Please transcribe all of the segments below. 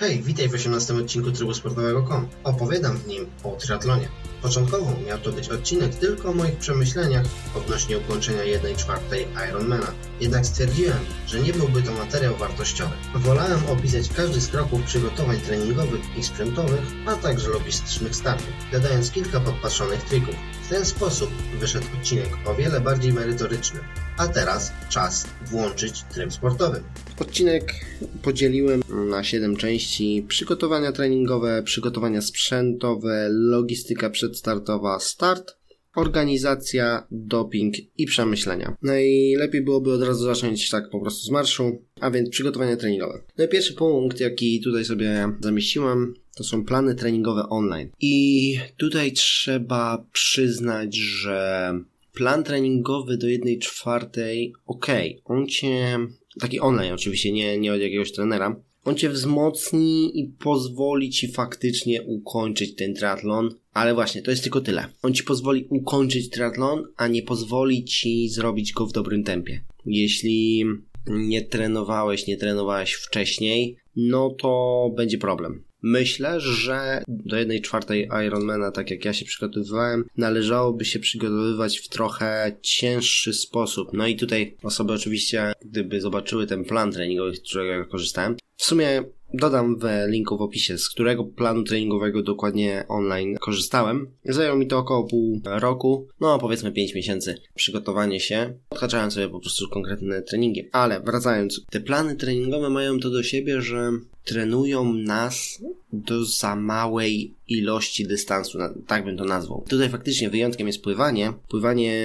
Hej, witaj w 18 odcinku Trybu Sportowego.com. Opowiadam w nim o triatlonie. Początkowo miał to być odcinek tylko o moich przemyśleniach odnośnie ukończenia 1 czwartej Ironmana. Jednak stwierdziłem, że nie byłby to materiał wartościowy. Wolałem opisać każdy z kroków przygotowań treningowych i sprzętowych, a także logistycznych startów, dodając kilka podpatrzonych trików. W ten sposób wyszedł odcinek o wiele bardziej merytoryczny. A teraz czas włączyć tryb sportowy. Odcinek podzieliłem na 7 części: przygotowania treningowe, przygotowania sprzętowe, logistyka przedstartowa, start, organizacja, doping i przemyślenia. Najlepiej byłoby od razu zacząć tak po prostu z marszu, a więc przygotowania treningowe. No i pierwszy punkt, jaki tutaj sobie zamieściłem, to są plany treningowe online. I tutaj trzeba przyznać, że plan treningowy do 1 czwartej, ok, on cię, taki online oczywiście, nie, nie od jakiegoś trenera, on cię wzmocni i pozwoli ci faktycznie ukończyć ten triatlon, ale właśnie, to jest tylko tyle. On ci pozwoli ukończyć triatlon, a nie pozwoli ci zrobić go w dobrym tempie. Jeśli nie trenowałeś, nie trenowałeś wcześniej, no to będzie problem. Myślę, że do jednej czwartej Ironmana, tak jak ja się przygotowywałem, należałoby się przygotowywać w trochę cięższy sposób. No i tutaj osoby oczywiście, gdyby zobaczyły ten plan treningowy, z którego ja korzystałem, w sumie Dodam w linku w opisie, z którego planu treningowego dokładnie online korzystałem. Zajęło mi to około pół roku, no powiedzmy 5 miesięcy przygotowanie się. Odhaczałem sobie po prostu konkretne treningi. Ale wracając, te plany treningowe mają to do siebie, że trenują nas do za małej ilości dystansu, tak bym to nazwał. Tutaj faktycznie wyjątkiem jest pływanie. Pływanie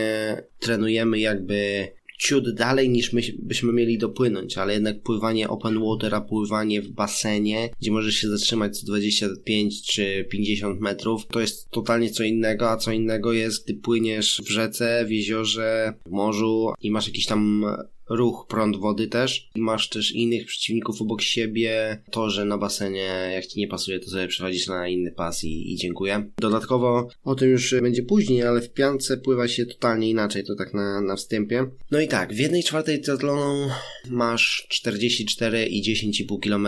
trenujemy jakby ciut dalej niż my byśmy mieli dopłynąć, ale jednak pływanie open water, a pływanie w basenie, gdzie możesz się zatrzymać co 25 czy 50 metrów, to jest totalnie co innego, a co innego jest, gdy płyniesz w rzece, w jeziorze, w morzu i masz jakiś tam ruch, prąd wody też. Masz też innych przeciwników obok siebie. To, że na basenie jak ci nie pasuje, to sobie przechodzisz na inny pas i, i dziękuję. Dodatkowo, o tym już będzie później, ale w piance pływa się totalnie inaczej, to tak na, na wstępie. No i tak, w jednej czwartej triatlonu masz 44 i 10,5 km.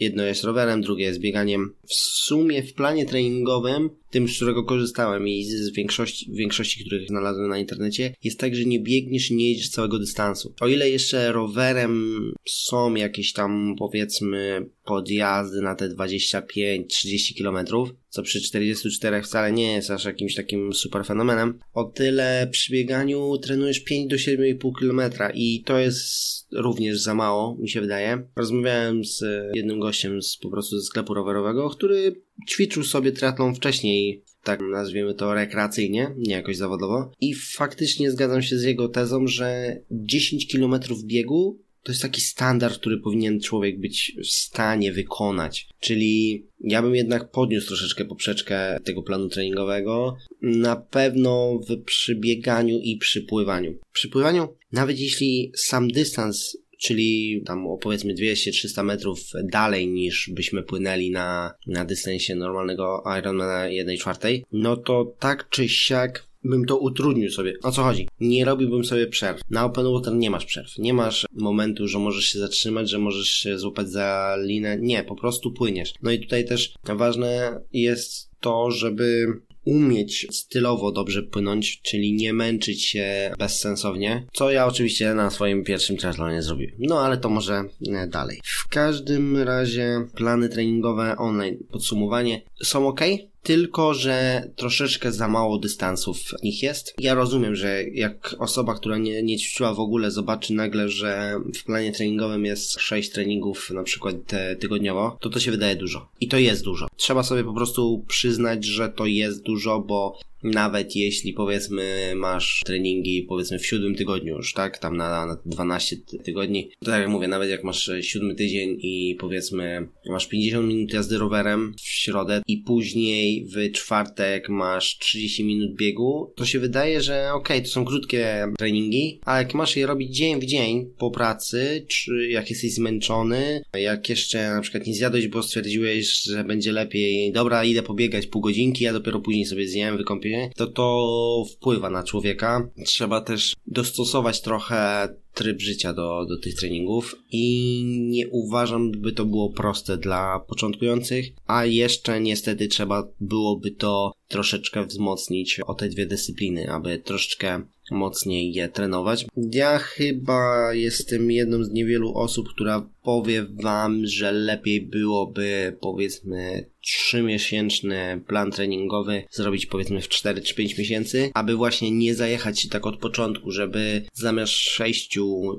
Jedno jest rowerem, drugie jest bieganiem. W sumie w planie treningowym tym, z którego korzystałem i z większości, większości, których znalazłem na internecie, jest tak, że nie biegniesz, nie jedziesz całego dystansu. O ile jeszcze rowerem są jakieś tam, powiedzmy, podjazdy na te 25-30 kilometrów, co przy 44 wcale nie jest aż jakimś takim super fenomenem. O tyle przy bieganiu trenujesz 5 do 7,5 km i to jest również za mało, mi się wydaje. Rozmawiałem z jednym gościem z po prostu ze sklepu rowerowego, który ćwiczył sobie triatlon wcześniej tak nazwijmy to rekreacyjnie, nie jakoś zawodowo. I faktycznie zgadzam się z jego tezą, że 10 km biegu to jest taki standard, który powinien człowiek być w stanie wykonać. Czyli ja bym jednak podniósł troszeczkę poprzeczkę tego planu treningowego. Na pewno w przybieganiu i przypływaniu. Przy pływaniu, nawet jeśli sam dystans czyli tam o powiedzmy 200-300 metrów dalej niż byśmy płynęli na, na dystansie normalnego Ironmana 1.4, no to tak czy siak bym to utrudnił sobie. O co chodzi? Nie robiłbym sobie przerw. Na open water nie masz przerw. Nie masz momentu, że możesz się zatrzymać, że możesz się złapać za linę. Nie, po prostu płyniesz. No i tutaj też ważne jest to, żeby umieć stylowo dobrze płynąć, czyli nie męczyć się bezsensownie, co ja oczywiście na swoim pierwszym triathlonie zrobiłem. No ale to może e, dalej. W każdym razie plany treningowe online, podsumowanie są ok, tylko że troszeczkę za mało dystansów w nich jest. Ja rozumiem, że jak osoba, która nie, nie ćwiczyła w ogóle, zobaczy nagle, że w planie treningowym jest 6 treningów na przykład tygodniowo, to to się wydaje dużo. I to jest dużo. Trzeba sobie po prostu przyznać, że to jest dużo, bo nawet jeśli powiedzmy masz treningi powiedzmy w siódmym tygodniu już, tak? Tam na, na 12 tygodni. To tak jak mówię, nawet jak masz siódmy tydzień i powiedzmy masz 50 minut jazdy rowerem w środę i później w czwartek masz 30 minut biegu, to się wydaje, że okej, okay, to są krótkie treningi, ale jak masz je robić dzień w dzień po pracy, czy jak jesteś zmęczony, jak jeszcze na przykład nie zjadłeś, bo stwierdziłeś, że będzie lepiej, dobra, idę pobiegać pół godzinki, ja dopiero później sobie zjem, wykąpię siebie, to to wpływa na człowieka. Trzeba też dostosować trochę tryb życia do, do tych treningów i nie uważam, by to było proste dla początkujących, a jeszcze niestety trzeba byłoby to troszeczkę wzmocnić o te dwie dyscypliny, aby troszeczkę mocniej je trenować. Ja chyba jestem jedną z niewielu osób, która powie wam, że lepiej byłoby powiedzmy 3-miesięczny plan treningowy zrobić powiedzmy w 4 czy 5 miesięcy, aby właśnie nie zajechać się tak od początku, żeby zamiast 6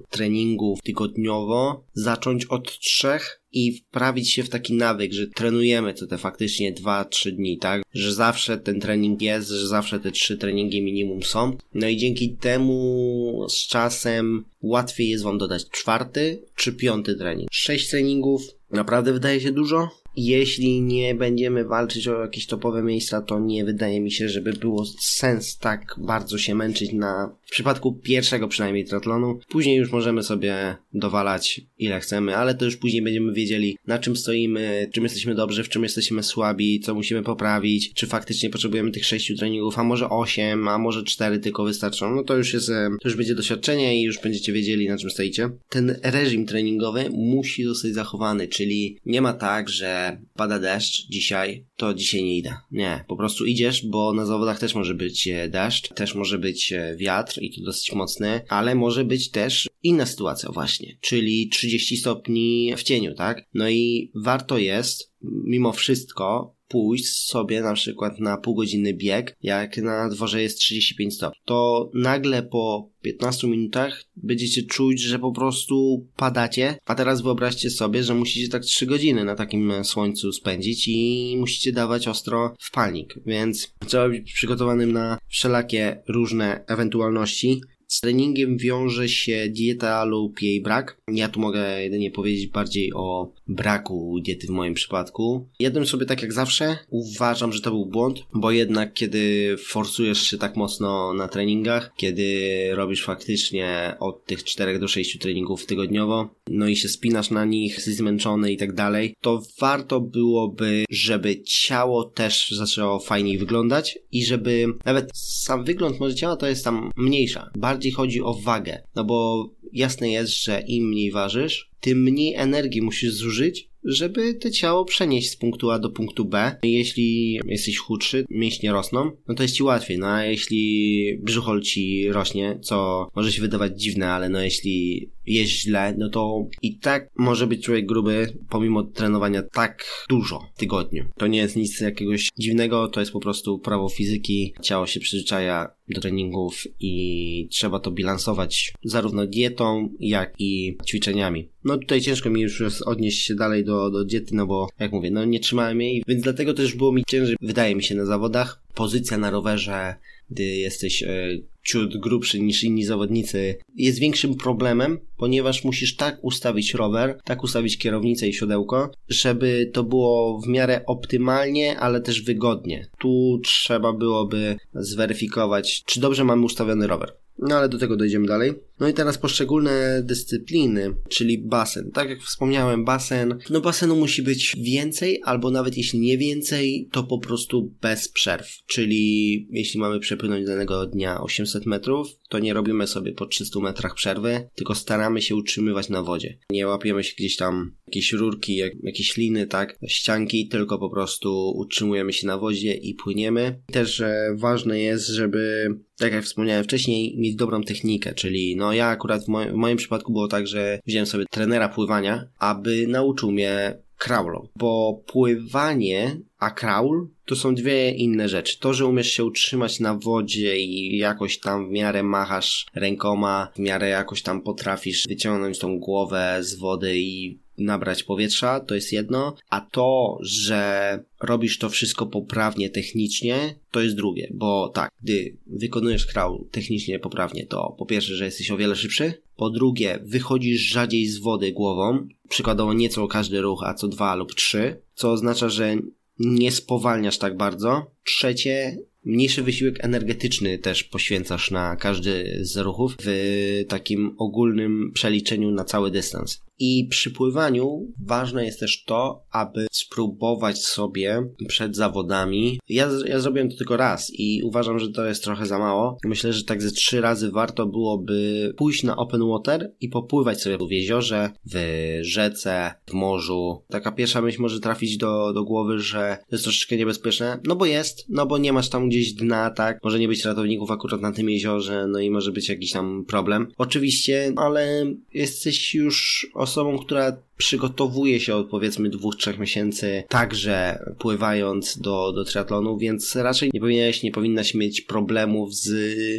treningów tygodniowo zacząć od 3 i wprawić się w taki nawyk, że trenujemy to te faktycznie 2-3 dni, tak? Że zawsze ten trening jest, że zawsze te 3 treningi minimum są. No i dzięki temu z czasem łatwiej jest wam dodać czwarty czy piąty trening. 6 treningów naprawdę wydaje się dużo, jeśli nie będziemy walczyć o jakieś topowe miejsca, to nie wydaje mi się, żeby było sens tak bardzo się męczyć na, w przypadku pierwszego przynajmniej triatlonu. Później już możemy sobie dowalać ile chcemy, ale to już później będziemy wiedzieli na czym stoimy, czym jesteśmy dobrzy, w czym jesteśmy słabi, co musimy poprawić, czy faktycznie potrzebujemy tych sześciu treningów, a może osiem, a może cztery tylko wystarczą. No to już jest, to już będzie doświadczenie i już będziecie wiedzieli na czym stoicie. Ten reżim treningowy musi zostać zachowany, czyli nie ma tak, że pada deszcz dzisiaj, to dzisiaj nie idę. Nie, po prostu idziesz, bo na zawodach też może być e, deszcz, też może być e, wiatr i to dosyć mocny, ale może być też inna sytuacja właśnie, czyli 30 stopni w cieniu, tak? No i warto jest mimo wszystko pójść sobie na przykład na półgodzinny bieg, jak na dworze jest 35 stopni, to nagle po 15 minutach będziecie czuć, że po prostu padacie, a teraz wyobraźcie sobie, że musicie tak 3 godziny na takim słońcu spędzić i musicie dawać ostro w palnik, więc trzeba być przygotowanym na wszelakie różne ewentualności. Z treningiem wiąże się dieta lub jej brak. Ja tu mogę jedynie powiedzieć bardziej o braku diety w moim przypadku. Jednym sobie tak jak zawsze uważam, że to był błąd, bo jednak kiedy forsujesz się tak mocno na treningach, kiedy robisz faktycznie od tych 4 do 6 treningów tygodniowo, no i się spinasz na nich, jesteś zmęczony i tak dalej, to warto byłoby, żeby ciało też zaczęło fajniej wyglądać i żeby nawet sam wygląd może ciała to jest tam mniejsza. Bardziej chodzi o wagę, no bo jasne jest, że im mniej ważysz, tym mniej energii musisz zużyć, żeby to ciało przenieść z punktu A do punktu B. Jeśli jesteś chudszy, mięśnie rosną, no to jest ci łatwiej. No a jeśli brzuchol ci rośnie, co może się wydawać dziwne, ale no jeśli jest źle, no to i tak może być człowiek gruby, pomimo trenowania tak dużo w tygodniu. To nie jest nic jakiegoś dziwnego, to jest po prostu prawo fizyki. Ciało się przyzwyczaja do treningów i trzeba to bilansować zarówno dietą, jak i ćwiczeniami. No tutaj ciężko mi już odnieść się dalej do, do diety, no bo jak mówię, no nie trzymałem jej, więc dlatego też było mi ciężej, wydaje mi się, na zawodach. Pozycja na rowerze, gdy jesteś e, ciut grubszy niż inni zawodnicy, jest większym problemem, ponieważ musisz tak ustawić rower, tak ustawić kierownicę i siodełko, żeby to było w miarę optymalnie, ale też wygodnie. Tu trzeba byłoby zweryfikować, czy dobrze mamy ustawiony rower. No ale do tego dojdziemy dalej. No i teraz poszczególne dyscypliny, czyli basen. Tak jak wspomniałem, basen, no basenu musi być więcej, albo nawet jeśli nie więcej, to po prostu bez przerw. Czyli jeśli mamy przepłynąć danego dnia 800 metrów, to nie robimy sobie po 300 metrach przerwy, tylko staramy się utrzymywać na wodzie. Nie łapiemy się gdzieś tam jakieś rurki, jak, jakieś liny, tak, ścianki, tylko po prostu utrzymujemy się na wodzie i płyniemy. Też e, ważne jest, żeby, tak jak wspomniałem wcześniej, dobrą technikę, czyli no ja akurat w, w moim przypadku było tak, że wziąłem sobie trenera pływania, aby nauczył mnie crawlą, bo pływanie a crawl to są dwie inne rzeczy. To, że umiesz się utrzymać na wodzie i jakoś tam w miarę machasz rękoma, w miarę jakoś tam potrafisz wyciągnąć tą głowę z wody i nabrać powietrza, to jest jedno, a to, że robisz to wszystko poprawnie technicznie, to jest drugie, bo tak, gdy wykonujesz crawl technicznie poprawnie, to po pierwsze, że jesteś o wiele szybszy, po drugie, wychodzisz rzadziej z wody głową, przykładowo nie co każdy ruch, a co dwa lub trzy, co oznacza, że nie spowalniasz tak bardzo. Trzecie, mniejszy wysiłek energetyczny też poświęcasz na każdy z ruchów w takim ogólnym przeliczeniu na cały dystans. I przy pływaniu ważne jest też to, aby spróbować sobie przed zawodami. Ja, ja zrobiłem to tylko raz i uważam, że to jest trochę za mało. Myślę, że tak ze trzy razy warto byłoby pójść na open water i popływać sobie w jeziorze, w rzece, w morzu. Taka pierwsza myśl może trafić do, do głowy, że to jest troszeczkę niebezpieczne. No bo jest, no bo nie masz tam gdzieś dna, tak? Może nie być ratowników akurat na tym jeziorze, no i może być jakiś tam problem. Oczywiście, ale jesteś już osobą, która przygotowuje się od powiedzmy dwóch, trzech miesięcy także pływając do, do triatlonu, więc raczej nie powinieneś, nie powinnaś mieć problemów z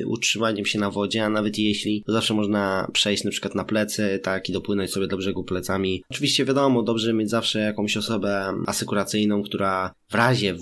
utrzymaniem się na wodzie, a nawet jeśli, to zawsze można przejść na przykład na plecy, tak, i dopłynąć sobie do brzegu plecami. Oczywiście wiadomo, dobrze mieć zawsze jakąś osobę asykuracyjną, która w razie W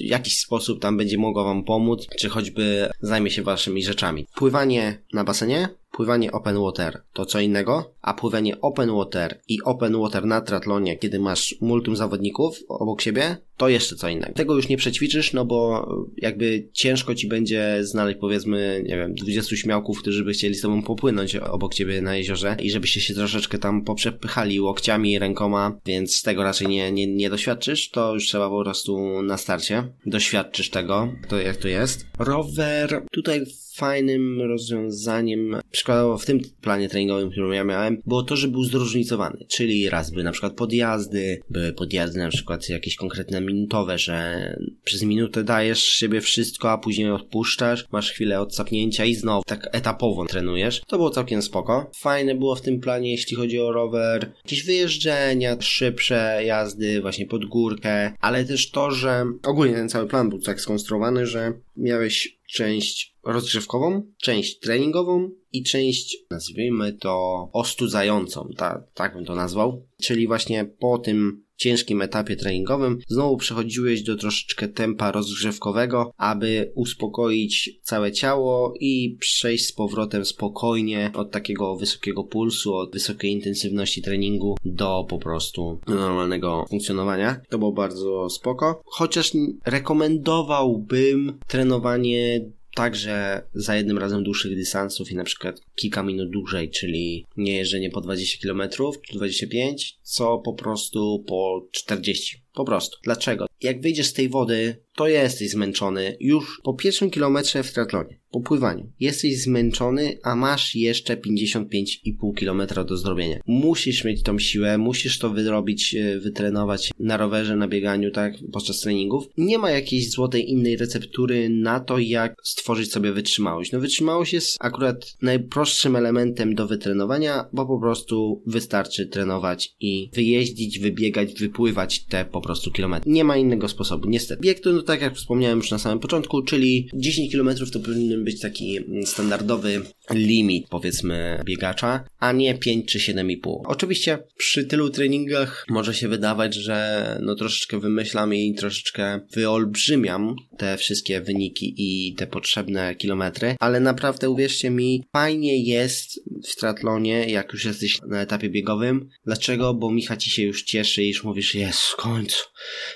w jakiś sposób tam będzie mogła wam pomóc, czy choćby zajmie się waszymi rzeczami. Pływanie na basenie pływanie open water to co innego, a pływanie open water i open water na triatlonie, kiedy masz multum zawodników obok siebie, to jeszcze co innego. Tego już nie przećwiczysz, no bo jakby ciężko ci będzie znaleźć powiedzmy, nie wiem, 20 śmiałków, którzy by chcieli z tobą popłynąć obok ciebie na jeziorze i żebyście się troszeczkę tam poprzepychali łokciami, rękoma, więc tego raczej nie, nie, nie doświadczysz, to już trzeba po prostu na starcie doświadczysz tego, to jak to jest. Rower, tutaj fajnym rozwiązaniem, przykładowo w tym planie treningowym, który ja miałem, było to, że był zróżnicowany, czyli raz były na przykład podjazdy, były podjazdy na przykład jakieś konkretne minutowe, że przez minutę dajesz siebie wszystko, a później odpuszczasz, masz chwilę odsapnięcia i znowu tak etapowo trenujesz. To było całkiem spoko. Fajne było w tym planie, jeśli chodzi o rower, jakieś wyjeżdżenia, szybsze jazdy właśnie pod górkę, ale też to, że ogólnie ten cały plan był tak skonstruowany, że miałeś część rozgrzewkową, część treningową i część, nazwijmy to, ostudzającą, ta, tak bym to nazwał. Czyli właśnie po tym ciężkim etapie treningowym znowu przechodziłeś do troszeczkę tempa rozgrzewkowego, aby uspokoić całe ciało i przejść z powrotem spokojnie od takiego wysokiego pulsu, od wysokiej intensywności treningu do po prostu normalnego funkcjonowania. To było bardzo spoko. Chociaż rekomendowałbym trenowanie także za jednym razem dłuższych dystansów i na przykład kilka minut dłużej, czyli nie jeżdżenie po 20 km czy 25, co po prostu po 40. Po prostu. Dlaczego? Jak wyjdziesz z tej wody, to jesteś zmęczony już po pierwszym kilometrze w triatlonie, po pływaniu. Jesteś zmęczony, a masz jeszcze 55,5 km do zrobienia. Musisz mieć tą siłę, musisz to wyrobić, e, wytrenować na rowerze, na bieganiu, tak, podczas treningów. Nie ma jakiejś złotej innej receptury na to, jak stworzyć sobie wytrzymałość. No wytrzymałość jest akurat najprostszym elementem do wytrenowania, bo po prostu wystarczy trenować i wyjeździć, wybiegać, wypływać te po prostu kilometry. Nie ma innego sposobu, niestety. Bieg to, no tak jak wspomniałem już na samym początku, czyli 10 km to powinien być taki standardowy limit, powiedzmy, biegacza, a nie 5 czy 7,5. Oczywiście przy tylu treningach może się wydawać, że no troszeczkę wymyślam i troszeczkę wyolbrzymiam te wszystkie wyniki i te potrzebne kilometry, ale naprawdę uwierzcie mi, fajnie jest w triatlonie, jak już jesteś na etapie biegowym. Dlaczego? Bo Micha ci się już cieszy i już mówisz, jest, w końcu,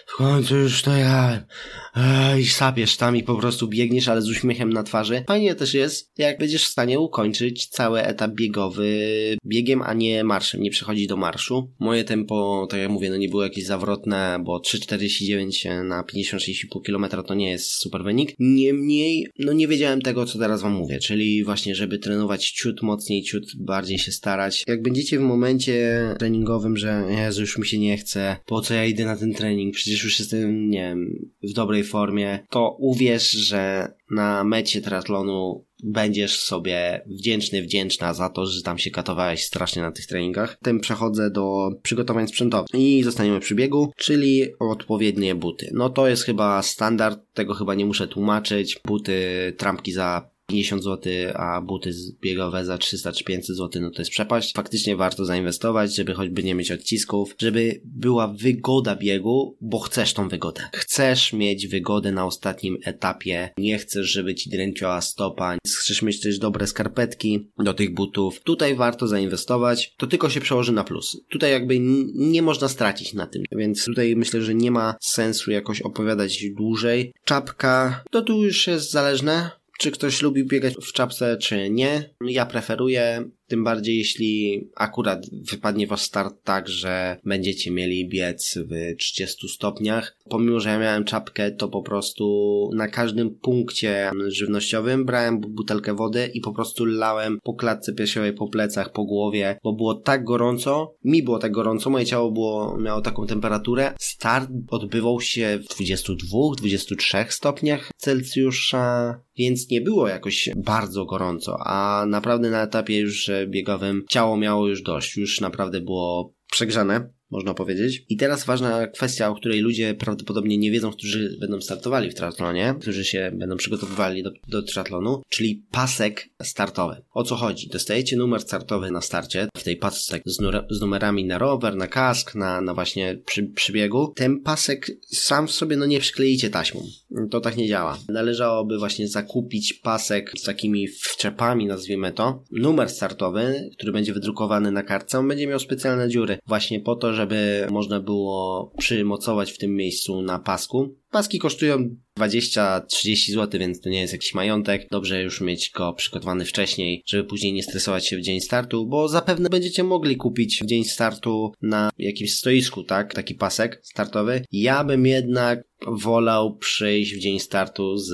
w końcu już ja. I sapiesz tam i po prostu biegniesz, ale z uśmiechem na twarzy. Fajnie też jest, jak będziesz w stanie ukończyć cały etap biegowy biegiem, a nie marszem, nie przechodzić do marszu. Moje tempo, tak jak mówię, no nie było jakieś zawrotne, bo 3,49 na 56,5 km to nie jest super wynik. Niemniej, no nie wiedziałem tego, co teraz wam mówię, czyli właśnie, żeby trenować ciut mocniej, ciut bardziej się starać. Jak będziecie w momencie treningowym, że Jezu, już mi się nie chce, po co ja idę na ten trening, przecież już jestem, nie wiem, w dobrej formie, to uwierz, że na mecie triatlonu będziesz sobie wdzięczny, wdzięczna za to, że tam się katowałeś strasznie na tych treningach. Tym przechodzę do przygotowań sprzętowych i zostaniemy przy biegu, czyli odpowiednie buty. No to jest chyba standard, tego chyba nie muszę tłumaczyć. Buty, trampki za 50 zł, a buty biegowe za 300 czy 500 zł, no to jest przepaść. Faktycznie warto zainwestować, żeby choćby nie mieć odcisków, żeby była wygoda biegu, bo chcesz tą wygodę. Chcesz mieć wygodę na ostatnim etapie, nie chcesz, żeby ci dręczyła stopa, chcesz mieć też dobre skarpetki do tych butów. Tutaj warto zainwestować, to tylko się przełoży na plus. Tutaj jakby nie można stracić na tym, więc tutaj myślę, że nie ma sensu jakoś opowiadać dłużej. Czapka, to tu już jest zależne, czy ktoś lubi biegać w czapce, czy nie. Ja preferuję tym bardziej jeśli akurat wypadnie was start tak, że będziecie mieli biec w 30 stopniach. Pomimo, że ja miałem czapkę, to po prostu na każdym punkcie żywnościowym brałem butelkę wody i po prostu lałem po klatce piersiowej, po plecach, po głowie, bo było tak gorąco, mi było tak gorąco, moje ciało było, miało taką temperaturę. Start odbywał się w 22-23 stopniach Celsjusza, więc nie było jakoś bardzo gorąco, a naprawdę na etapie już biegowym. Ciało miało już dość, już naprawdę było przegrzane można powiedzieć. I teraz ważna kwestia, o której ludzie prawdopodobnie nie wiedzą, którzy będą startowali w triathlonie, którzy się będą przygotowywali do, do triathlonu, czyli pasek startowy. O co chodzi? Dostajecie numer startowy na starcie, w tej pasce z, z numerami na rower, na kask, na, na właśnie przy, przybiegu. Ten pasek sam w sobie no nie przykleicie taśmą. To tak nie działa. Należałoby właśnie zakupić pasek z takimi wczepami, nazwijmy to. Numer startowy, który będzie wydrukowany na kartce, on będzie miał specjalne dziury właśnie po to, żeby można było przymocować w tym miejscu na pasku. Paski kosztują 20-30 zł, więc to nie jest jakiś majątek. Dobrze już mieć go przygotowany wcześniej, żeby później nie stresować się w dzień startu, bo zapewne będziecie mogli kupić w dzień startu na jakimś stoisku, tak? Taki pasek startowy. Ja bym jednak wolał przyjść w dzień startu z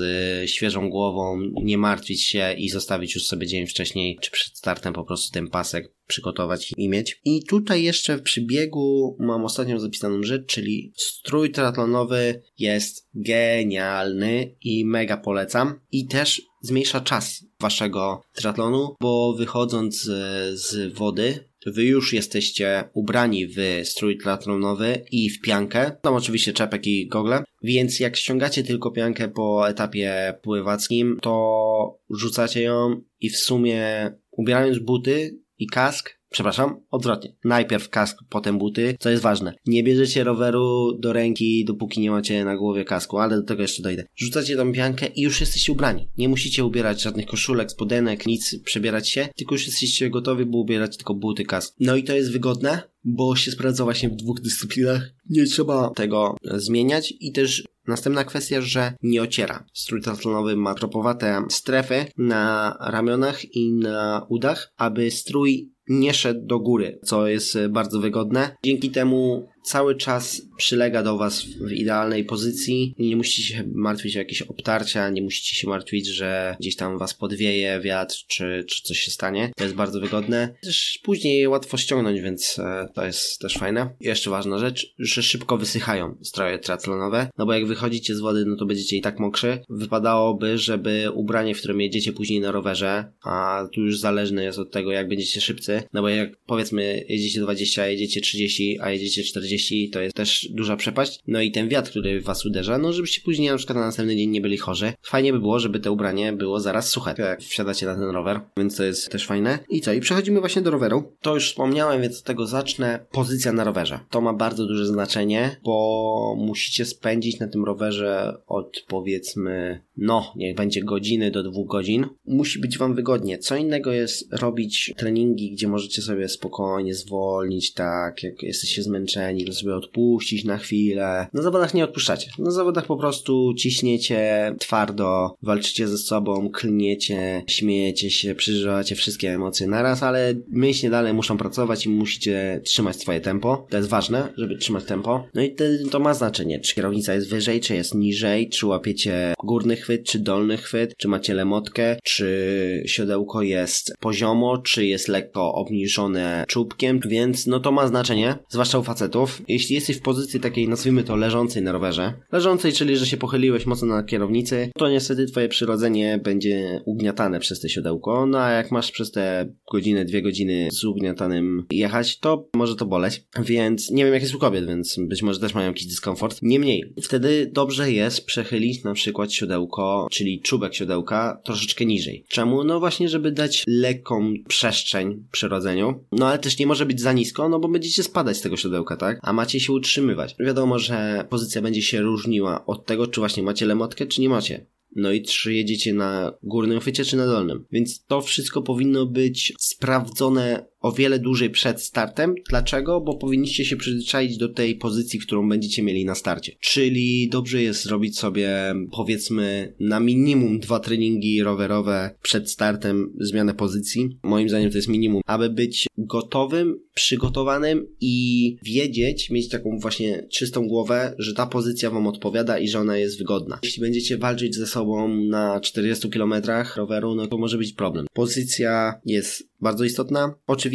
świeżą głową, nie martwić się i zostawić już sobie dzień wcześniej, czy przed startem po prostu ten pasek przygotować i mieć. I tutaj jeszcze w przybiegu mam ostatnią zapisaną rzecz, czyli strój triatlonowy jest genialny i mega polecam. I też zmniejsza czas waszego triatlonu, bo wychodząc z, z wody wy już jesteście ubrani w strój triatlonowy i w piankę. Tam oczywiście czepek i gogle. Więc jak ściągacie tylko piankę po etapie pływackim, to rzucacie ją i w sumie ubierając buty i kask, Przepraszam, odwrotnie. Najpierw kask, potem buty, co jest ważne. Nie bierzecie roweru do ręki, dopóki nie macie na głowie kasku, ale do tego jeszcze dojdę. Rzucacie tą piankę i już jesteście ubrani. Nie musicie ubierać żadnych koszulek, spodenek, nic, przebierać się, tylko już jesteście gotowi, by ubierać tylko buty, kask. No i to jest wygodne, bo się sprawdza właśnie w dwóch dyscyplinach. Nie trzeba tego zmieniać i też Następna kwestia, że nie ociera. Strój triathlonowy ma tropowate strefy na ramionach i na udach, aby strój nie szedł do góry, co jest bardzo wygodne. Dzięki temu cały czas przylega do Was w idealnej pozycji. Nie musicie się martwić o jakieś obtarcia, nie musicie się martwić, że gdzieś tam Was podwieje wiatr, czy, czy coś się stanie. To jest bardzo wygodne. Też później łatwo ściągnąć, więc e, to jest też fajne. I jeszcze ważna rzecz, że szybko wysychają stroje triathlonowe, no bo jak wychodzicie z wody, no to będziecie i tak mokrzy. Wypadałoby, żeby ubranie, w którym jedziecie później na rowerze, a tu już zależne jest od tego, jak będziecie szybcy, no bo jak powiedzmy jedziecie 20, jedziecie 30, a jedziecie 40, 40 to jest też duża przepaść. No i ten wiatr, który was uderza, no żebyście później na przykład na następny dzień nie byli chorzy. Fajnie by było, żeby te ubranie było zaraz suche, jak wsiadacie na ten rower, więc to jest też fajne. I co? I przechodzimy właśnie do roweru. To już wspomniałem, więc od tego zacznę. Pozycja na rowerze. To ma bardzo duże znaczenie, bo musicie spędzić na tym rowerze od powiedzmy, no, niech będzie godziny do dwóch godzin. Musi być wam wygodnie. Co innego jest robić treningi, gdzie możecie sobie spokojnie zwolnić, tak, jak jesteście zmęczeni, to sobie odpuścić na chwilę. Na zawodach nie odpuszczacie. Na zawodach po prostu ciśniecie twardo, walczycie ze sobą, klniecie, śmiejecie się, przeżywacie wszystkie emocje naraz, ale mięśnie dalej muszą pracować i musicie trzymać swoje tempo. To jest ważne, żeby trzymać tempo. No i to, to ma znaczenie, czy kierownica jest wyżej, czy jest niżej, czy łapiecie górny chwyt, czy dolny chwyt, czy macie lemotkę, czy siodełko jest poziomo, czy jest lekko obniżone czubkiem, więc no to ma znaczenie, zwłaszcza u facetów, jeśli jesteś w pozycji takiej, nazwijmy to, leżącej na rowerze, leżącej, czyli że się pochyliłeś mocno na kierownicy, to niestety twoje przyrodzenie będzie ugniatane przez te siodełko, no a jak masz przez te godzinę, dwie godziny z ugniatanym jechać, to może to boleć, więc nie wiem jak jest u kobiet, więc być może też mają jakiś dyskomfort. Niemniej, wtedy dobrze jest przechylić na przykład siodełko, czyli czubek siodełka troszeczkę niżej. Czemu? No właśnie, żeby dać lekką przestrzeń przyrodzeniu, no ale też nie może być za nisko, no bo będziecie spadać z tego siodełka, tak? A macie się utrzymywać. Wiadomo, że pozycja będzie się różniła od tego, czy właśnie macie lemotkę, czy nie macie. No i czy jedziecie na górnym chwycie, czy na dolnym. Więc to wszystko powinno być sprawdzone o wiele dłużej przed startem. Dlaczego? Bo powinniście się przyzwyczaić do tej pozycji, którą będziecie mieli na starcie. Czyli dobrze jest zrobić sobie powiedzmy na minimum dwa treningi rowerowe przed startem zmianę pozycji. Moim zdaniem to jest minimum, aby być gotowym, przygotowanym i wiedzieć, mieć taką właśnie czystą głowę, że ta pozycja wam odpowiada i że ona jest wygodna. Jeśli będziecie walczyć ze sobą na 40 km roweru, no to może być problem. Pozycja jest bardzo istotna. Oczywiście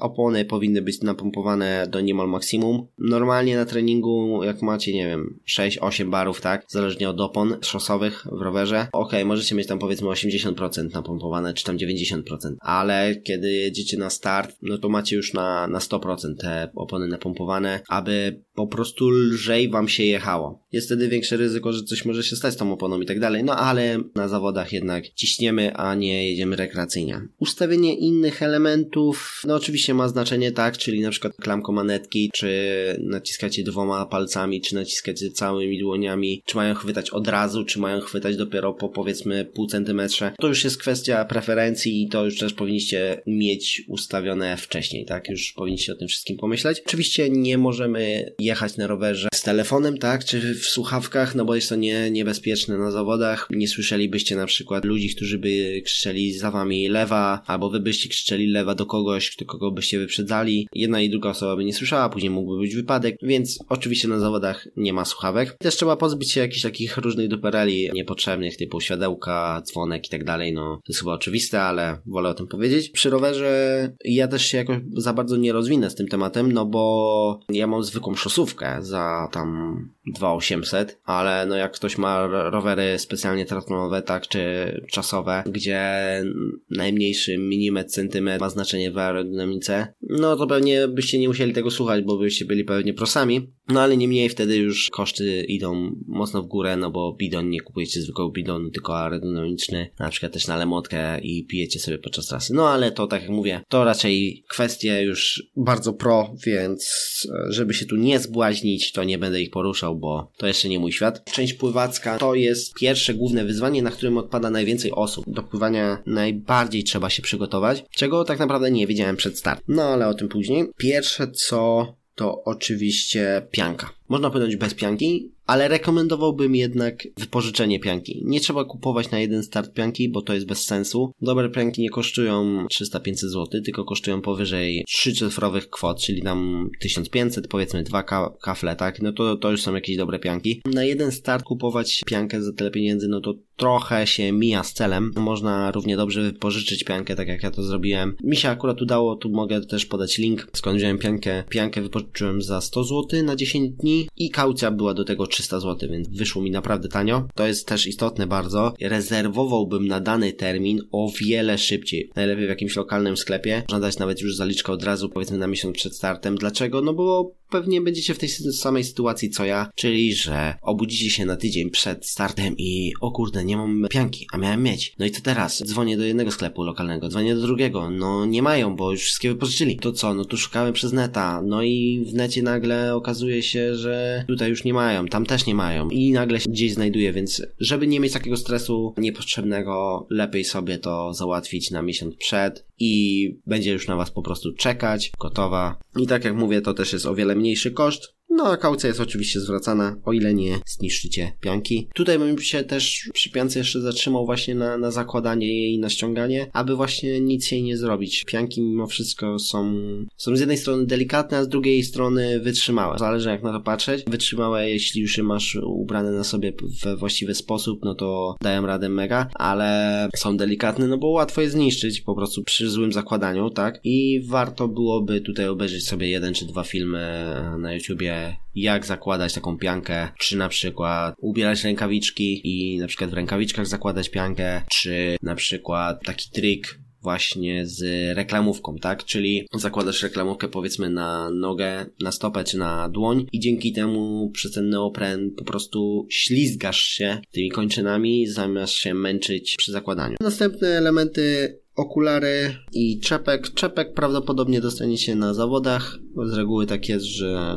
opony powinny być napompowane do niemal maksimum. Normalnie na treningu, jak macie, nie wiem, 6-8 barów, tak, zależnie od opon szosowych w rowerze, ok, możecie mieć tam powiedzmy 80% napompowane, czy tam 90%, ale kiedy jedziecie na start, no to macie już na, na 100% te opony napompowane, aby po prostu lżej wam się jechało. Jest wtedy większe ryzyko, że coś może się stać z tą oponą i tak dalej, no ale na zawodach jednak ciśniemy, a nie jedziemy rekreacyjnie. Ustawienie innych elementów, no oczywiście ma znaczenie tak, czyli na przykład klamko manetki, czy naciskacie dwoma palcami, czy naciskacie całymi dłoniami, czy mają chwytać od razu, czy mają chwytać dopiero po powiedzmy pół centymetrze. To już jest kwestia preferencji i to już też powinniście mieć ustawione wcześniej, tak? Już powinniście o tym wszystkim pomyśleć. Oczywiście nie możemy jechać na rowerze z telefonem, tak? Czy w słuchawkach, no bo jest to nie, niebezpieczne na zawodach. Nie słyszelibyście na przykład ludzi, którzy by krzyczeli za wami lewa, albo wy byście krzyczeli lewa do kogoś, kto kogo byście wyprzedzali. Jedna i druga osoba by nie słyszała, później mógłby być wypadek, więc oczywiście na zawodach nie ma słuchawek. Też trzeba pozbyć się jakichś takich różnych dupereli niepotrzebnych, typu światełka, dzwonek i tak dalej, no to jest chyba oczywiste, ale wolę o tym powiedzieć. Przy rowerze ja też się jakoś za bardzo nie rozwinę z tym tematem, no bo ja mam zwykłą szosówkę za tam 2800, ale no jak ktoś ma rowery specjalnie triatlonowe, tak, czy czasowe, gdzie najmniejszy milimetr, centymetr ma znaczenie w aerodynamice, no to pewnie byście nie musieli tego słuchać, bo byście byli pewnie prosami, no ale niemniej wtedy już koszty idą mocno w górę, no bo bidon nie kupujecie zwykłego bidonu, tylko aerodynamiczny, na przykład też na lemotkę i pijecie sobie podczas trasy. No ale to, tak jak mówię, to raczej kwestie już bardzo pro, więc e, żeby się tu nie zbłaźnić, to nie będę ich poruszał, bo to jeszcze nie mój świat. Część pływacka to jest pierwsze główne wyzwanie, na którym odpada najwięcej osób. Do pływania najbardziej trzeba się przygotować, czego tak naprawdę nie wiedziałem przed startem. No ale o tym później. Pierwsze co to oczywiście pianka. Można płynąć bez pianki, ale rekomendowałbym jednak wypożyczenie pianki. Nie trzeba kupować na jeden start pianki, bo to jest bez sensu. Dobre pianki nie kosztują 300-500 zł, tylko kosztują powyżej 3 cyfrowych kwot, czyli tam 1500, powiedzmy dwa ka kafle, tak? No to, to już są jakieś dobre pianki. Na jeden start kupować piankę za tyle pieniędzy, no to trochę się mija z celem. Można równie dobrze wypożyczyć piankę, tak jak ja to zrobiłem. Mi się akurat udało, tu mogę też podać link, skąd wziąłem piankę. Piankę wypożyczyłem za 100 zł na 10 dni i kaucja była do tego 300 zł, więc wyszło mi naprawdę tanio. To jest też istotne bardzo. Rezerwowałbym na dany termin o wiele szybciej. Najlepiej w jakimś lokalnym sklepie. Można dać nawet już zaliczkę od razu, powiedzmy na miesiąc przed startem. Dlaczego? No bo pewnie będziecie w tej samej sytuacji co ja, czyli że obudzicie się na tydzień przed startem i o kurde, nie mam pianki, a miałem mieć. No i co teraz? Dzwonię do jednego sklepu lokalnego, dzwonię do drugiego, no nie mają, bo już wszystkie wypożyczyli. To co? No tu szukamy przez neta, no i w necie nagle okazuje się, że tutaj już nie mają, tam też nie mają i nagle się gdzieś znajduje, więc żeby nie mieć takiego stresu niepotrzebnego, lepiej sobie to załatwić na miesiąc przed i będzie już na was po prostu czekać, gotowa. I tak jak mówię, to też jest o wiele mniejszy koszt, no a kaucja jest oczywiście zwracana, o ile nie zniszczycie pianki. Tutaj bym się też przy piance jeszcze zatrzymał właśnie na, na zakładanie jej, na ściąganie, aby właśnie nic jej nie zrobić. Pianki mimo wszystko są, są z jednej strony delikatne, a z drugiej strony wytrzymałe. Zależy jak na to patrzeć. Wytrzymałe, jeśli już je masz ubrane na sobie we właściwy sposób, no to dają radę mega, ale są delikatne, no bo łatwo je zniszczyć po prostu przy złym zakładaniu, tak? I warto byłoby tutaj obejrzeć sobie jeden czy dwa filmy na YouTubie jak zakładać taką piankę, czy na przykład ubierać rękawiczki i na przykład w rękawiczkach zakładać piankę, czy na przykład taki trik właśnie z reklamówką, tak? Czyli zakładasz reklamówkę powiedzmy na nogę, na stopę czy na dłoń i dzięki temu przez ten neopren po prostu ślizgasz się tymi kończynami zamiast się męczyć przy zakładaniu. Następne elementy okulary i czepek. Czepek prawdopodobnie dostaniecie na zawodach. Z reguły tak jest, że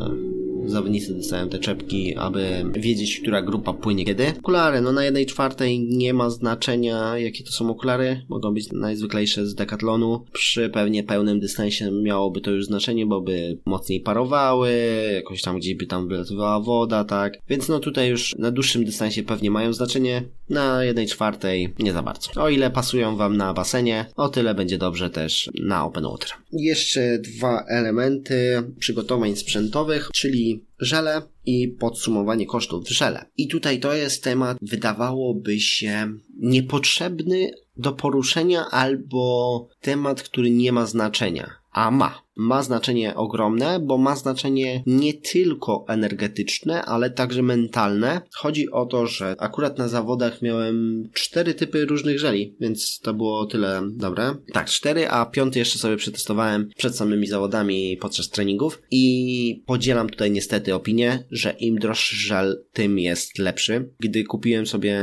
zawodnicy dostają te czepki, aby wiedzieć, która grupa płynie kiedy. Okulary, no na jednej czwartej nie ma znaczenia, jakie to są okulary. Mogą być najzwyklejsze z Decathlonu. Przy pewnie pełnym dystansie miałoby to już znaczenie, bo by mocniej parowały, jakoś tam gdzieś by tam wylatywała woda, tak. Więc no tutaj już na dłuższym dystansie pewnie mają znaczenie. Na jednej czwartej nie za bardzo. O ile pasują Wam na basenie, o tyle będzie dobrze też na open water. Jeszcze dwa elementy przygotowań sprzętowych, czyli żele i podsumowanie kosztów w żele. I tutaj to jest temat, wydawałoby się niepotrzebny do poruszenia albo temat, który nie ma znaczenia, a ma ma znaczenie ogromne, bo ma znaczenie nie tylko energetyczne, ale także mentalne. Chodzi o to, że akurat na zawodach miałem cztery typy różnych żeli, więc to było tyle dobre. Tak, cztery, a piąty jeszcze sobie przetestowałem przed samymi zawodami podczas treningów i podzielam tutaj niestety opinię, że im droższy żel, tym jest lepszy. Gdy kupiłem sobie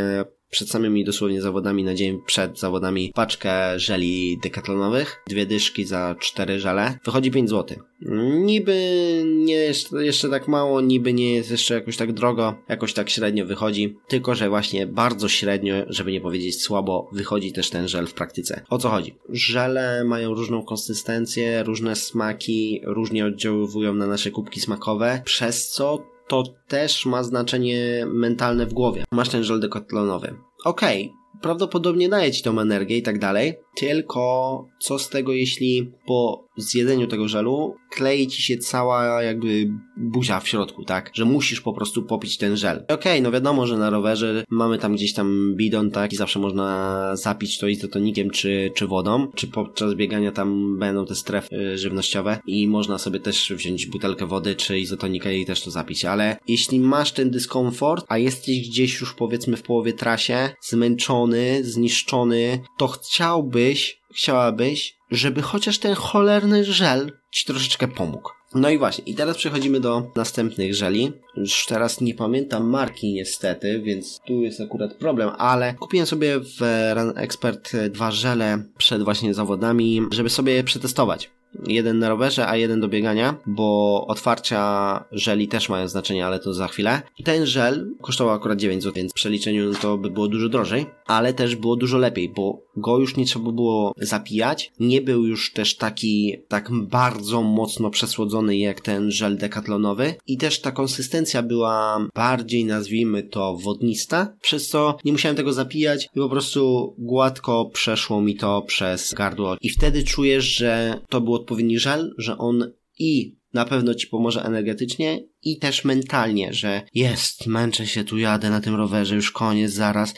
przed samymi dosłownie zawodami na dzień przed zawodami paczkę żeli dekatlonowych, dwie dyszki za cztery żele, wychodzi 5 zł. Niby nie jest jeszcze tak mało, niby nie jest jeszcze jakoś tak drogo, jakoś tak średnio wychodzi, tylko że właśnie bardzo średnio, żeby nie powiedzieć słabo, wychodzi też ten żel w praktyce. O co chodzi? Żele mają różną konsystencję, różne smaki, różnie oddziaływują na nasze kubki smakowe, przez co to też ma znaczenie mentalne w głowie. Masz ten żel dekatlonowy. Okej, okay, prawdopodobnie daje ci tą energię i tak dalej, tylko co z tego, jeśli po zjedzeniu tego żelu klei ci się cała jakby buzia w środku, tak? Że musisz po prostu popić ten żel. Okej, okay, no wiadomo, że na rowerze mamy tam gdzieś tam bidon, tak? I zawsze można zapić to izotonikiem czy, czy wodą, czy podczas biegania tam będą te strefy y, żywnościowe i można sobie też wziąć butelkę wody czy izotonikę i też to zapić, ale jeśli masz ten dyskomfort, a jesteś gdzieś już powiedzmy w połowie trasie, zmęczony, zniszczony, to chciałbyś, chciałabyś, żeby chociaż ten cholerny żel ci troszeczkę pomógł. No i właśnie, i teraz przechodzimy do następnych żeli. Już teraz nie pamiętam marki niestety, więc tu jest akurat problem, ale kupiłem sobie w Run Expert dwa żele przed właśnie zawodami, żeby sobie przetestować. Jeden na rowerze, a jeden do biegania, bo otwarcia żeli też mają znaczenie, ale to za chwilę. Ten żel kosztował akurat 9 zł, więc w przeliczeniu to by było dużo drożej, ale też było dużo lepiej, bo go już nie trzeba było zapijać. Nie był już też taki tak bardzo mocno przesłodzony jak ten żel dekatlonowy i też ta konsystencja była bardziej nazwijmy to wodnista, przez co nie musiałem tego zapijać i po prostu gładko przeszło mi to przez gardło i wtedy czujesz, że to był odpowiedni żel, że on i na pewno ci pomoże energetycznie i też mentalnie, że jest, męczę się, tu jadę na tym rowerze, już koniec, zaraz,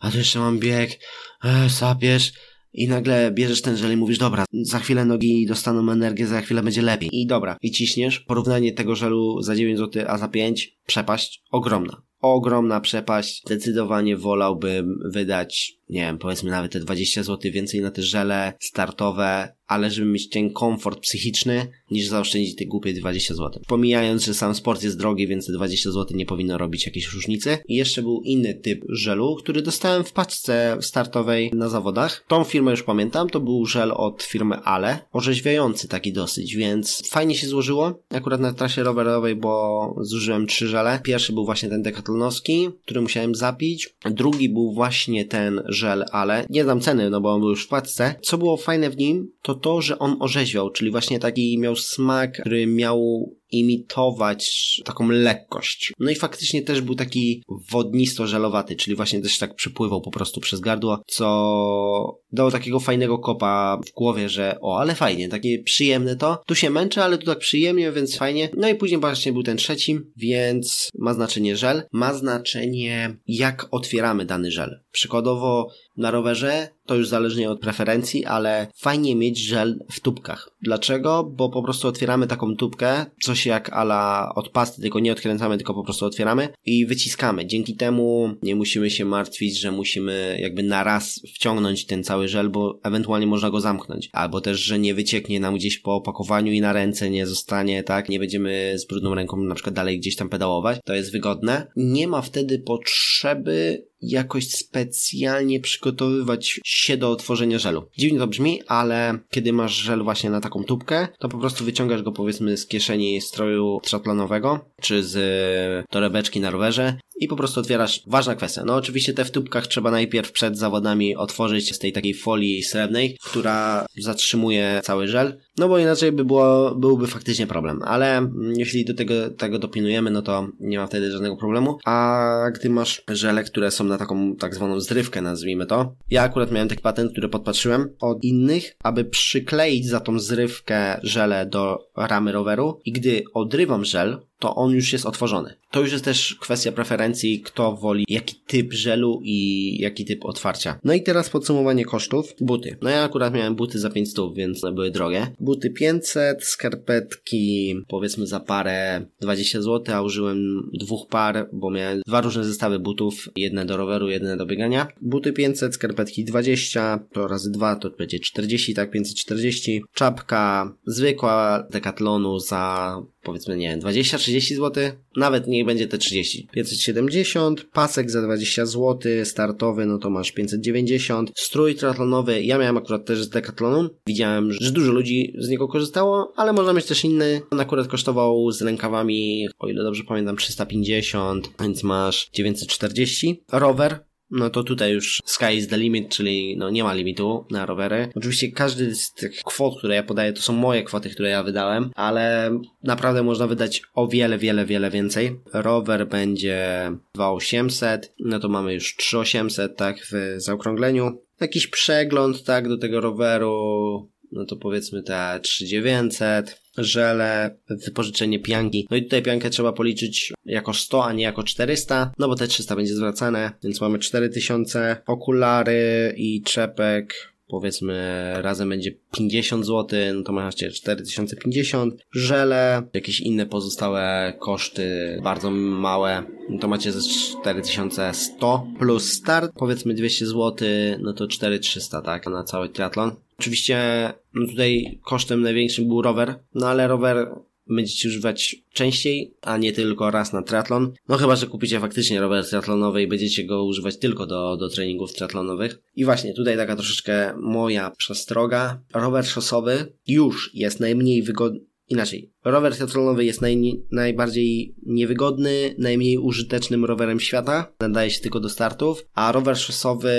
a tu jeszcze mam bieg, e, sapiesz, i nagle bierzesz ten żel i mówisz, dobra, za chwilę nogi dostaną energię, za chwilę będzie lepiej. I dobra, i ciśniesz. Porównanie tego żelu za 9 zł, a za 5, przepaść ogromna. Ogromna przepaść. Zdecydowanie wolałbym wydać, nie wiem, powiedzmy nawet te 20 zł więcej na te żele startowe, ale żeby mieć ten komfort psychiczny, niż zaoszczędzić te głupie 20 zł. Pomijając, że sam sport jest drogi, więc te 20 zł nie powinno robić jakiejś różnicy. I jeszcze był inny typ żelu, który dostałem w paczce startowej na zawodach. Tą firmę już pamiętam, to był żel od firmy Ale, orzeźwiający taki dosyć, więc fajnie się złożyło. Akurat na trasie rowerowej, bo zużyłem trzy żele. Pierwszy był właśnie ten dekatlonowski, który musiałem zapić. Drugi był właśnie ten żel Ale. Nie dam ceny, no bo on był już w paczce. Co było fajne w nim, to to, że on orzeźwiał, czyli właśnie taki miał smak, który miał imitować taką lekkość. No i faktycznie też był taki wodnisto-żelowaty, czyli właśnie też tak przypływał po prostu przez gardło, co dało takiego fajnego kopa w głowie, że o, ale fajnie, takie przyjemne to. Tu się męczę, ale tu tak przyjemnie, więc fajnie. No i później właśnie był ten trzeci, więc ma znaczenie żel, ma znaczenie jak otwieramy dany żel. Przykładowo na rowerze to już zależnie od preferencji, ale fajnie mieć żel w tubkach. Dlaczego? Bo po prostu otwieramy taką tubkę, coś jak ala od pasty, tylko nie odkręcamy, tylko po prostu otwieramy i wyciskamy. Dzięki temu nie musimy się martwić, że musimy jakby na raz wciągnąć ten cały żel, bo ewentualnie można go zamknąć. Albo też, że nie wycieknie nam gdzieś po opakowaniu i na ręce nie zostanie, tak? Nie będziemy z brudną ręką na przykład dalej gdzieś tam pedałować. To jest wygodne. Nie ma wtedy potrzeby jakoś specjalnie przygotowywać się do tworzenia żelu. Dziwnie to brzmi, ale kiedy masz żel właśnie na taką tubkę, to po prostu wyciągasz go powiedzmy z kieszeni stroju triatlonowego, czy z torebeczki na rowerze i po prostu otwierasz. Ważna kwestia. No oczywiście te w tubkach trzeba najpierw przed zawodami otworzyć z tej takiej folii srebrnej, która zatrzymuje cały żel. No bo inaczej by było, byłby faktycznie problem. Ale jeśli do tego, tego dopinujemy, no to nie ma wtedy żadnego problemu. A gdy masz żele, które są na taką tak zwaną zrywkę, nazwijmy to. Ja akurat miałem taki patent, który podpatrzyłem od innych, aby przykleić za tą zrywkę żele do ramy roweru i gdy odrywam żel, to on już jest otworzony. To już jest też kwestia preferencji, kto woli jaki typ żelu i jaki typ otwarcia. No i teraz podsumowanie kosztów. Buty. No ja akurat miałem buty za 500, więc one były drogie. Buty 500, skarpetki powiedzmy za parę 20 zł, a użyłem dwóch par, bo miałem dwa różne zestawy butów, jedne do roweru, jedne do biegania. Buty 500, skarpetki 20, to razy 2 to będzie 40, tak 540. Czapka zwykła Decathlonu za powiedzmy, nie wiem, 20-30 zł, nawet niech będzie te 30. 570, pasek za 20 zł, startowy, no to masz 590, strój triathlonowy, ja miałem akurat też z Decathlonu, widziałem, że dużo ludzi z niego korzystało, ale można mieć też inny, on akurat kosztował z rękawami, o ile dobrze pamiętam, 350, więc masz 940. Rower, no to tutaj już sky is the limit, czyli no nie ma limitu na rowery. Oczywiście każdy z tych kwot, które ja podaję, to są moje kwoty, które ja wydałem, ale naprawdę można wydać o wiele, wiele, wiele więcej. Rower będzie 2800, no to mamy już 3800, tak, w zaokrągleniu. Jakiś przegląd, tak, do tego roweru, no to powiedzmy te 3900 żele, wypożyczenie pianki. No i tutaj piankę trzeba policzyć jako 100, a nie jako 400, no bo te 300 będzie zwracane, więc mamy 4000, okulary i czepek powiedzmy razem będzie 50 zł, no to macie 4050, żele, jakieś inne pozostałe koszty bardzo małe, no to macie ze 4100 plus start, powiedzmy 200 zł, no to 4300, tak, na cały triatlon. Oczywiście no tutaj kosztem największym był rower, no ale rower będziecie używać częściej, a nie tylko raz na triatlon. No chyba, że kupicie faktycznie rower triatlonowy i będziecie go używać tylko do, do treningów triatlonowych. I właśnie tutaj taka troszeczkę moja przestroga. Rower szosowy już jest najmniej wygodny, inaczej. Rower triatlonowy jest naj, najbardziej niewygodny, najmniej użytecznym rowerem świata. Nadaje się tylko do startów, a rower szosowy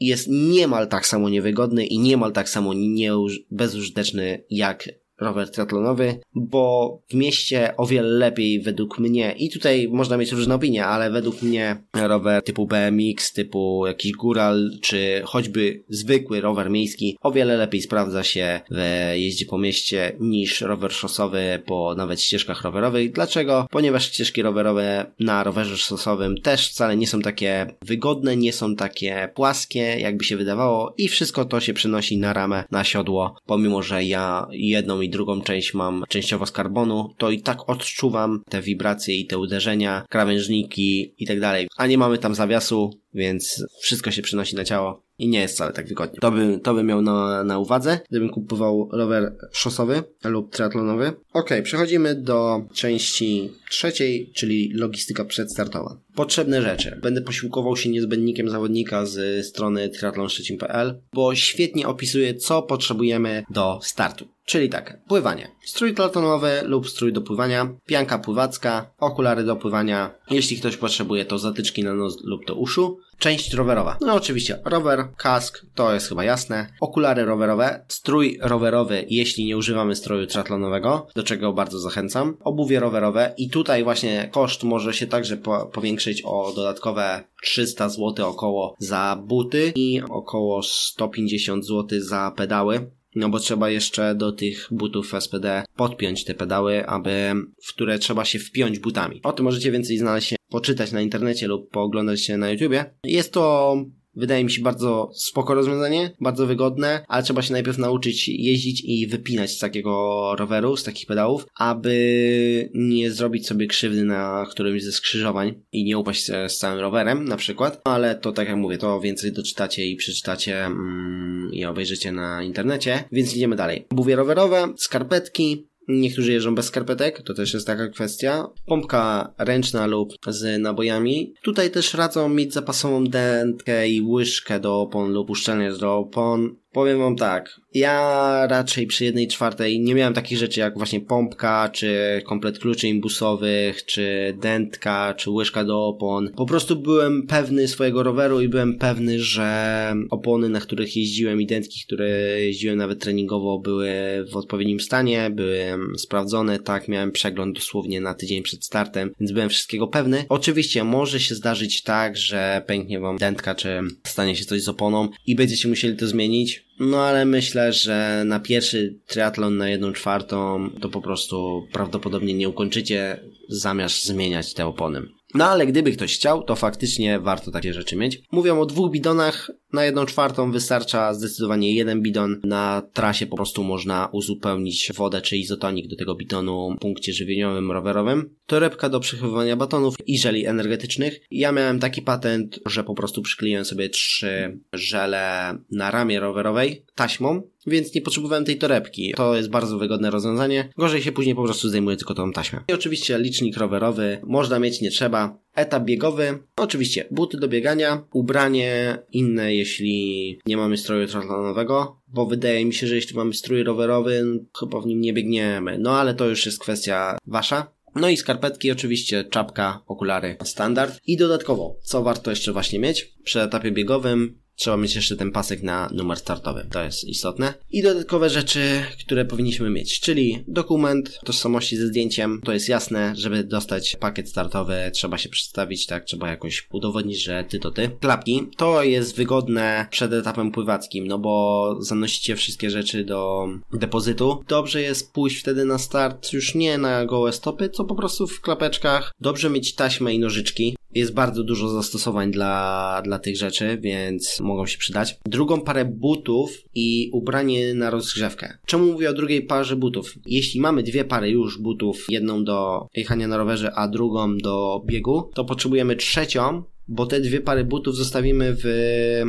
jest niemal tak samo niewygodny i niemal tak samo nie, bezużyteczny jak rower triatlonowy, bo w mieście o wiele lepiej według mnie, i tutaj można mieć różne opinie, ale według mnie rower typu BMX, typu jakiś góral, czy choćby zwykły rower miejski o wiele lepiej sprawdza się w jeździe po mieście niż rower szosowy po nawet ścieżkach rowerowych. Dlaczego? Ponieważ ścieżki rowerowe na rowerze szosowym też wcale nie są takie wygodne, nie są takie płaskie, jakby się wydawało i wszystko to się przenosi na ramę, na siodło, pomimo, że ja jedną i drugą część mam częściowo z karbonu, to i tak odczuwam te wibracje i te uderzenia, krawężniki i tak dalej. A nie mamy tam zawiasu, więc wszystko się przenosi na ciało i nie jest wcale tak wygodnie. To bym, to bym miał na, na uwadze, gdybym kupował rower szosowy lub triatlonowy. Ok, przechodzimy do części trzeciej, czyli logistyka przedstartowa. Potrzebne rzeczy. Będę posiłkował się niezbędnikiem zawodnika z strony triathlonszczecin.pl, bo świetnie opisuje, co potrzebujemy do startu. Czyli tak, pływanie. Strój triatlonowy lub strój do pływania, pianka pływacka, okulary do pływania. Jeśli ktoś potrzebuje, to zatyczki na nos lub do uszu. Część rowerowa. No oczywiście, rower, kask, to jest chyba jasne. Okulary rowerowe, strój rowerowy, jeśli nie używamy stroju triatlonowego, do czego bardzo zachęcam. Obuwie rowerowe i tutaj właśnie koszt może się także po powiększyć o dodatkowe 300 zł około za buty i około 150 zł za pedały. No bo trzeba jeszcze do tych butów SPD podpiąć te pedały, aby, w które trzeba się wpiąć butami. O tym możecie więcej znaleźć poczytać na internecie lub pooglądać się na YouTubie. Jest to Wydaje mi się bardzo spoko rozwiązanie, bardzo wygodne, ale trzeba się najpierw nauczyć jeździć i wypinać z takiego roweru, z takich pedałów, aby nie zrobić sobie krzywdy na którymś ze skrzyżowań i nie upaść z całym rowerem na przykład. Ale to tak jak mówię, to więcej doczytacie i przeczytacie mm, i obejrzycie na internecie, więc idziemy dalej. Buwie rowerowe, skarpetki, Niektórzy jeżdżą bez skarpetek, to też jest taka kwestia. Pompka ręczna lub z nabojami. Tutaj też radzą mieć zapasową dętkę i łyżkę do opon lub uszczelniacz do opon. Powiem wam tak, ja raczej przy jednej czwartej nie miałem takich rzeczy jak właśnie pompka, czy komplet kluczy imbusowych, czy dętka, czy łyżka do opon. Po prostu byłem pewny swojego roweru i byłem pewny, że opony, na których jeździłem i dętki, które jeździłem nawet treningowo były w odpowiednim stanie, były sprawdzone, tak, miałem przegląd dosłownie na tydzień przed startem, więc byłem wszystkiego pewny. Oczywiście może się zdarzyć tak, że pęknie wam dętka, czy stanie się coś z oponą i będziecie musieli to zmienić. No ale myślę, że na pierwszy triatlon na jedną czwartą to po prostu prawdopodobnie nie ukończycie zamiast zmieniać te opony. No ale gdyby ktoś chciał, to faktycznie warto takie rzeczy mieć. Mówią o dwóch bidonach, na jedną czwartą wystarcza zdecydowanie jeden bidon. Na trasie po prostu można uzupełnić wodę czy izotonik do tego bidonu w punkcie żywieniowym, rowerowym. Torebka do przechowywania batonów i żeli energetycznych. Ja miałem taki patent, że po prostu przykleiłem sobie trzy żele na ramię rowerowej taśmą, więc nie potrzebowałem tej torebki. To jest bardzo wygodne rozwiązanie. Gorzej się później po prostu zdejmuje tylko tą taśmę. I oczywiście licznik rowerowy można mieć, nie trzeba. Etap biegowy, oczywiście buty do biegania, ubranie inne, jeśli nie mamy stroju triathlonowego, bo wydaje mi się, że jeśli mamy strój rowerowy, chyba w nim nie biegniemy. No ale to już jest kwestia wasza. No i skarpetki, oczywiście czapka, okulary, standard. I dodatkowo, co warto jeszcze właśnie mieć przy etapie biegowym, trzeba mieć jeszcze ten pasek na numer startowy. To jest istotne. I dodatkowe rzeczy, które powinniśmy mieć, czyli dokument tożsamości ze zdjęciem. To jest jasne, żeby dostać pakiet startowy, trzeba się przedstawić, tak, trzeba jakoś udowodnić, że ty to ty. Klapki. To jest wygodne przed etapem pływackim, no bo zanosicie wszystkie rzeczy do depozytu. Dobrze jest pójść wtedy na start już nie na gołe stopy, co po prostu w klapeczkach. Dobrze mieć taśmę i nożyczki. Jest bardzo dużo zastosowań dla, dla tych rzeczy, więc mogą się przydać. Drugą parę butów i ubranie na rozgrzewkę. Czemu mówię o drugiej parze butów? Jeśli mamy dwie pary już butów, jedną do jechania na rowerze, a drugą do biegu, to potrzebujemy trzecią, bo te dwie pary butów zostawimy w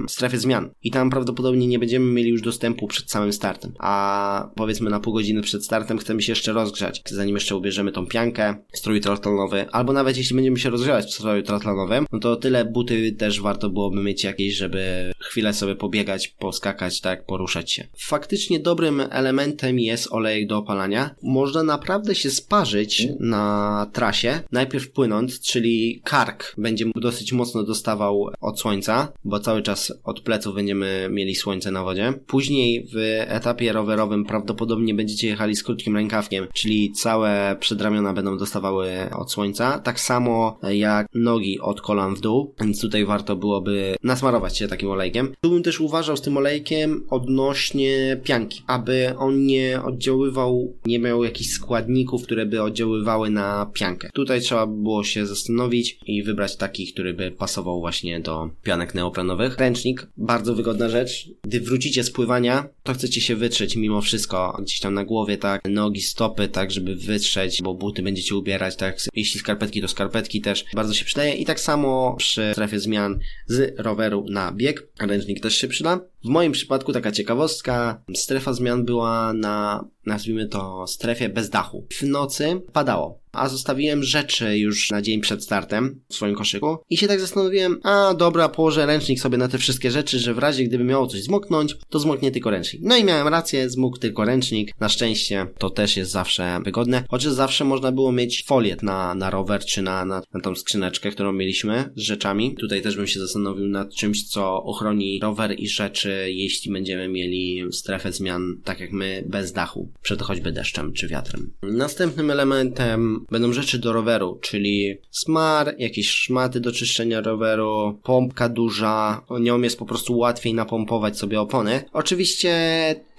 strefie zmian i tam prawdopodobnie nie będziemy mieli już dostępu przed samym startem. A powiedzmy na pół godziny przed startem chcemy się jeszcze rozgrzać, zanim jeszcze ubierzemy tą piankę, strój triatlonowy, albo nawet jeśli będziemy się rozgrzewać w stroju triatlonowym, no to tyle buty też warto byłoby mieć jakieś, żeby chwilę sobie pobiegać, poskakać, tak, poruszać się. Faktycznie dobrym elementem jest olejek do opalania. Można naprawdę się sparzyć na trasie, najpierw płynąc, czyli kark będzie dosyć mocno mocno dostawał od słońca, bo cały czas od pleców będziemy mieli słońce na wodzie. Później w etapie rowerowym prawdopodobnie będziecie jechali z krótkim rękawkiem, czyli całe przedramiona będą dostawały od słońca. Tak samo jak nogi od kolan w dół, więc tutaj warto byłoby nasmarować się takim olejkiem. Tu bym też uważał z tym olejkiem odnośnie pianki, aby on nie oddziaływał, nie miał jakichś składników, które by oddziaływały na piankę. Tutaj trzeba było się zastanowić i wybrać taki, który by pasował właśnie do pianek neoprenowych. Ręcznik, bardzo wygodna rzecz. Gdy wrócicie z pływania, to chcecie się wytrzeć mimo wszystko gdzieś tam na głowie, tak, nogi, stopy, tak, żeby wytrzeć, bo buty będziecie ubierać, tak, jeśli skarpetki, to skarpetki też bardzo się przydaje i tak samo przy strefie zmian z roweru na bieg, ręcznik też się przyda. W moim przypadku taka ciekawostka, strefa zmian była na, nazwijmy to, strefie bez dachu. W nocy padało a zostawiłem rzeczy już na dzień przed startem w swoim koszyku i się tak zastanowiłem, a dobra, położę ręcznik sobie na te wszystkie rzeczy, że w razie gdyby miało coś zmoknąć, to zmoknie tylko ręcznik. No i miałem rację, zmógł tylko ręcznik. Na szczęście to też jest zawsze wygodne, chociaż zawsze można było mieć folię na, na rower czy na, na, na tą skrzyneczkę, którą mieliśmy z rzeczami. Tutaj też bym się zastanowił nad czymś, co ochroni rower i rzeczy, jeśli będziemy mieli strefę zmian, tak jak my, bez dachu, przed choćby deszczem czy wiatrem. Następnym elementem będą rzeczy do roweru, czyli smar, jakieś szmaty do czyszczenia roweru, pompka duża, nią jest po prostu łatwiej napompować sobie opony. Oczywiście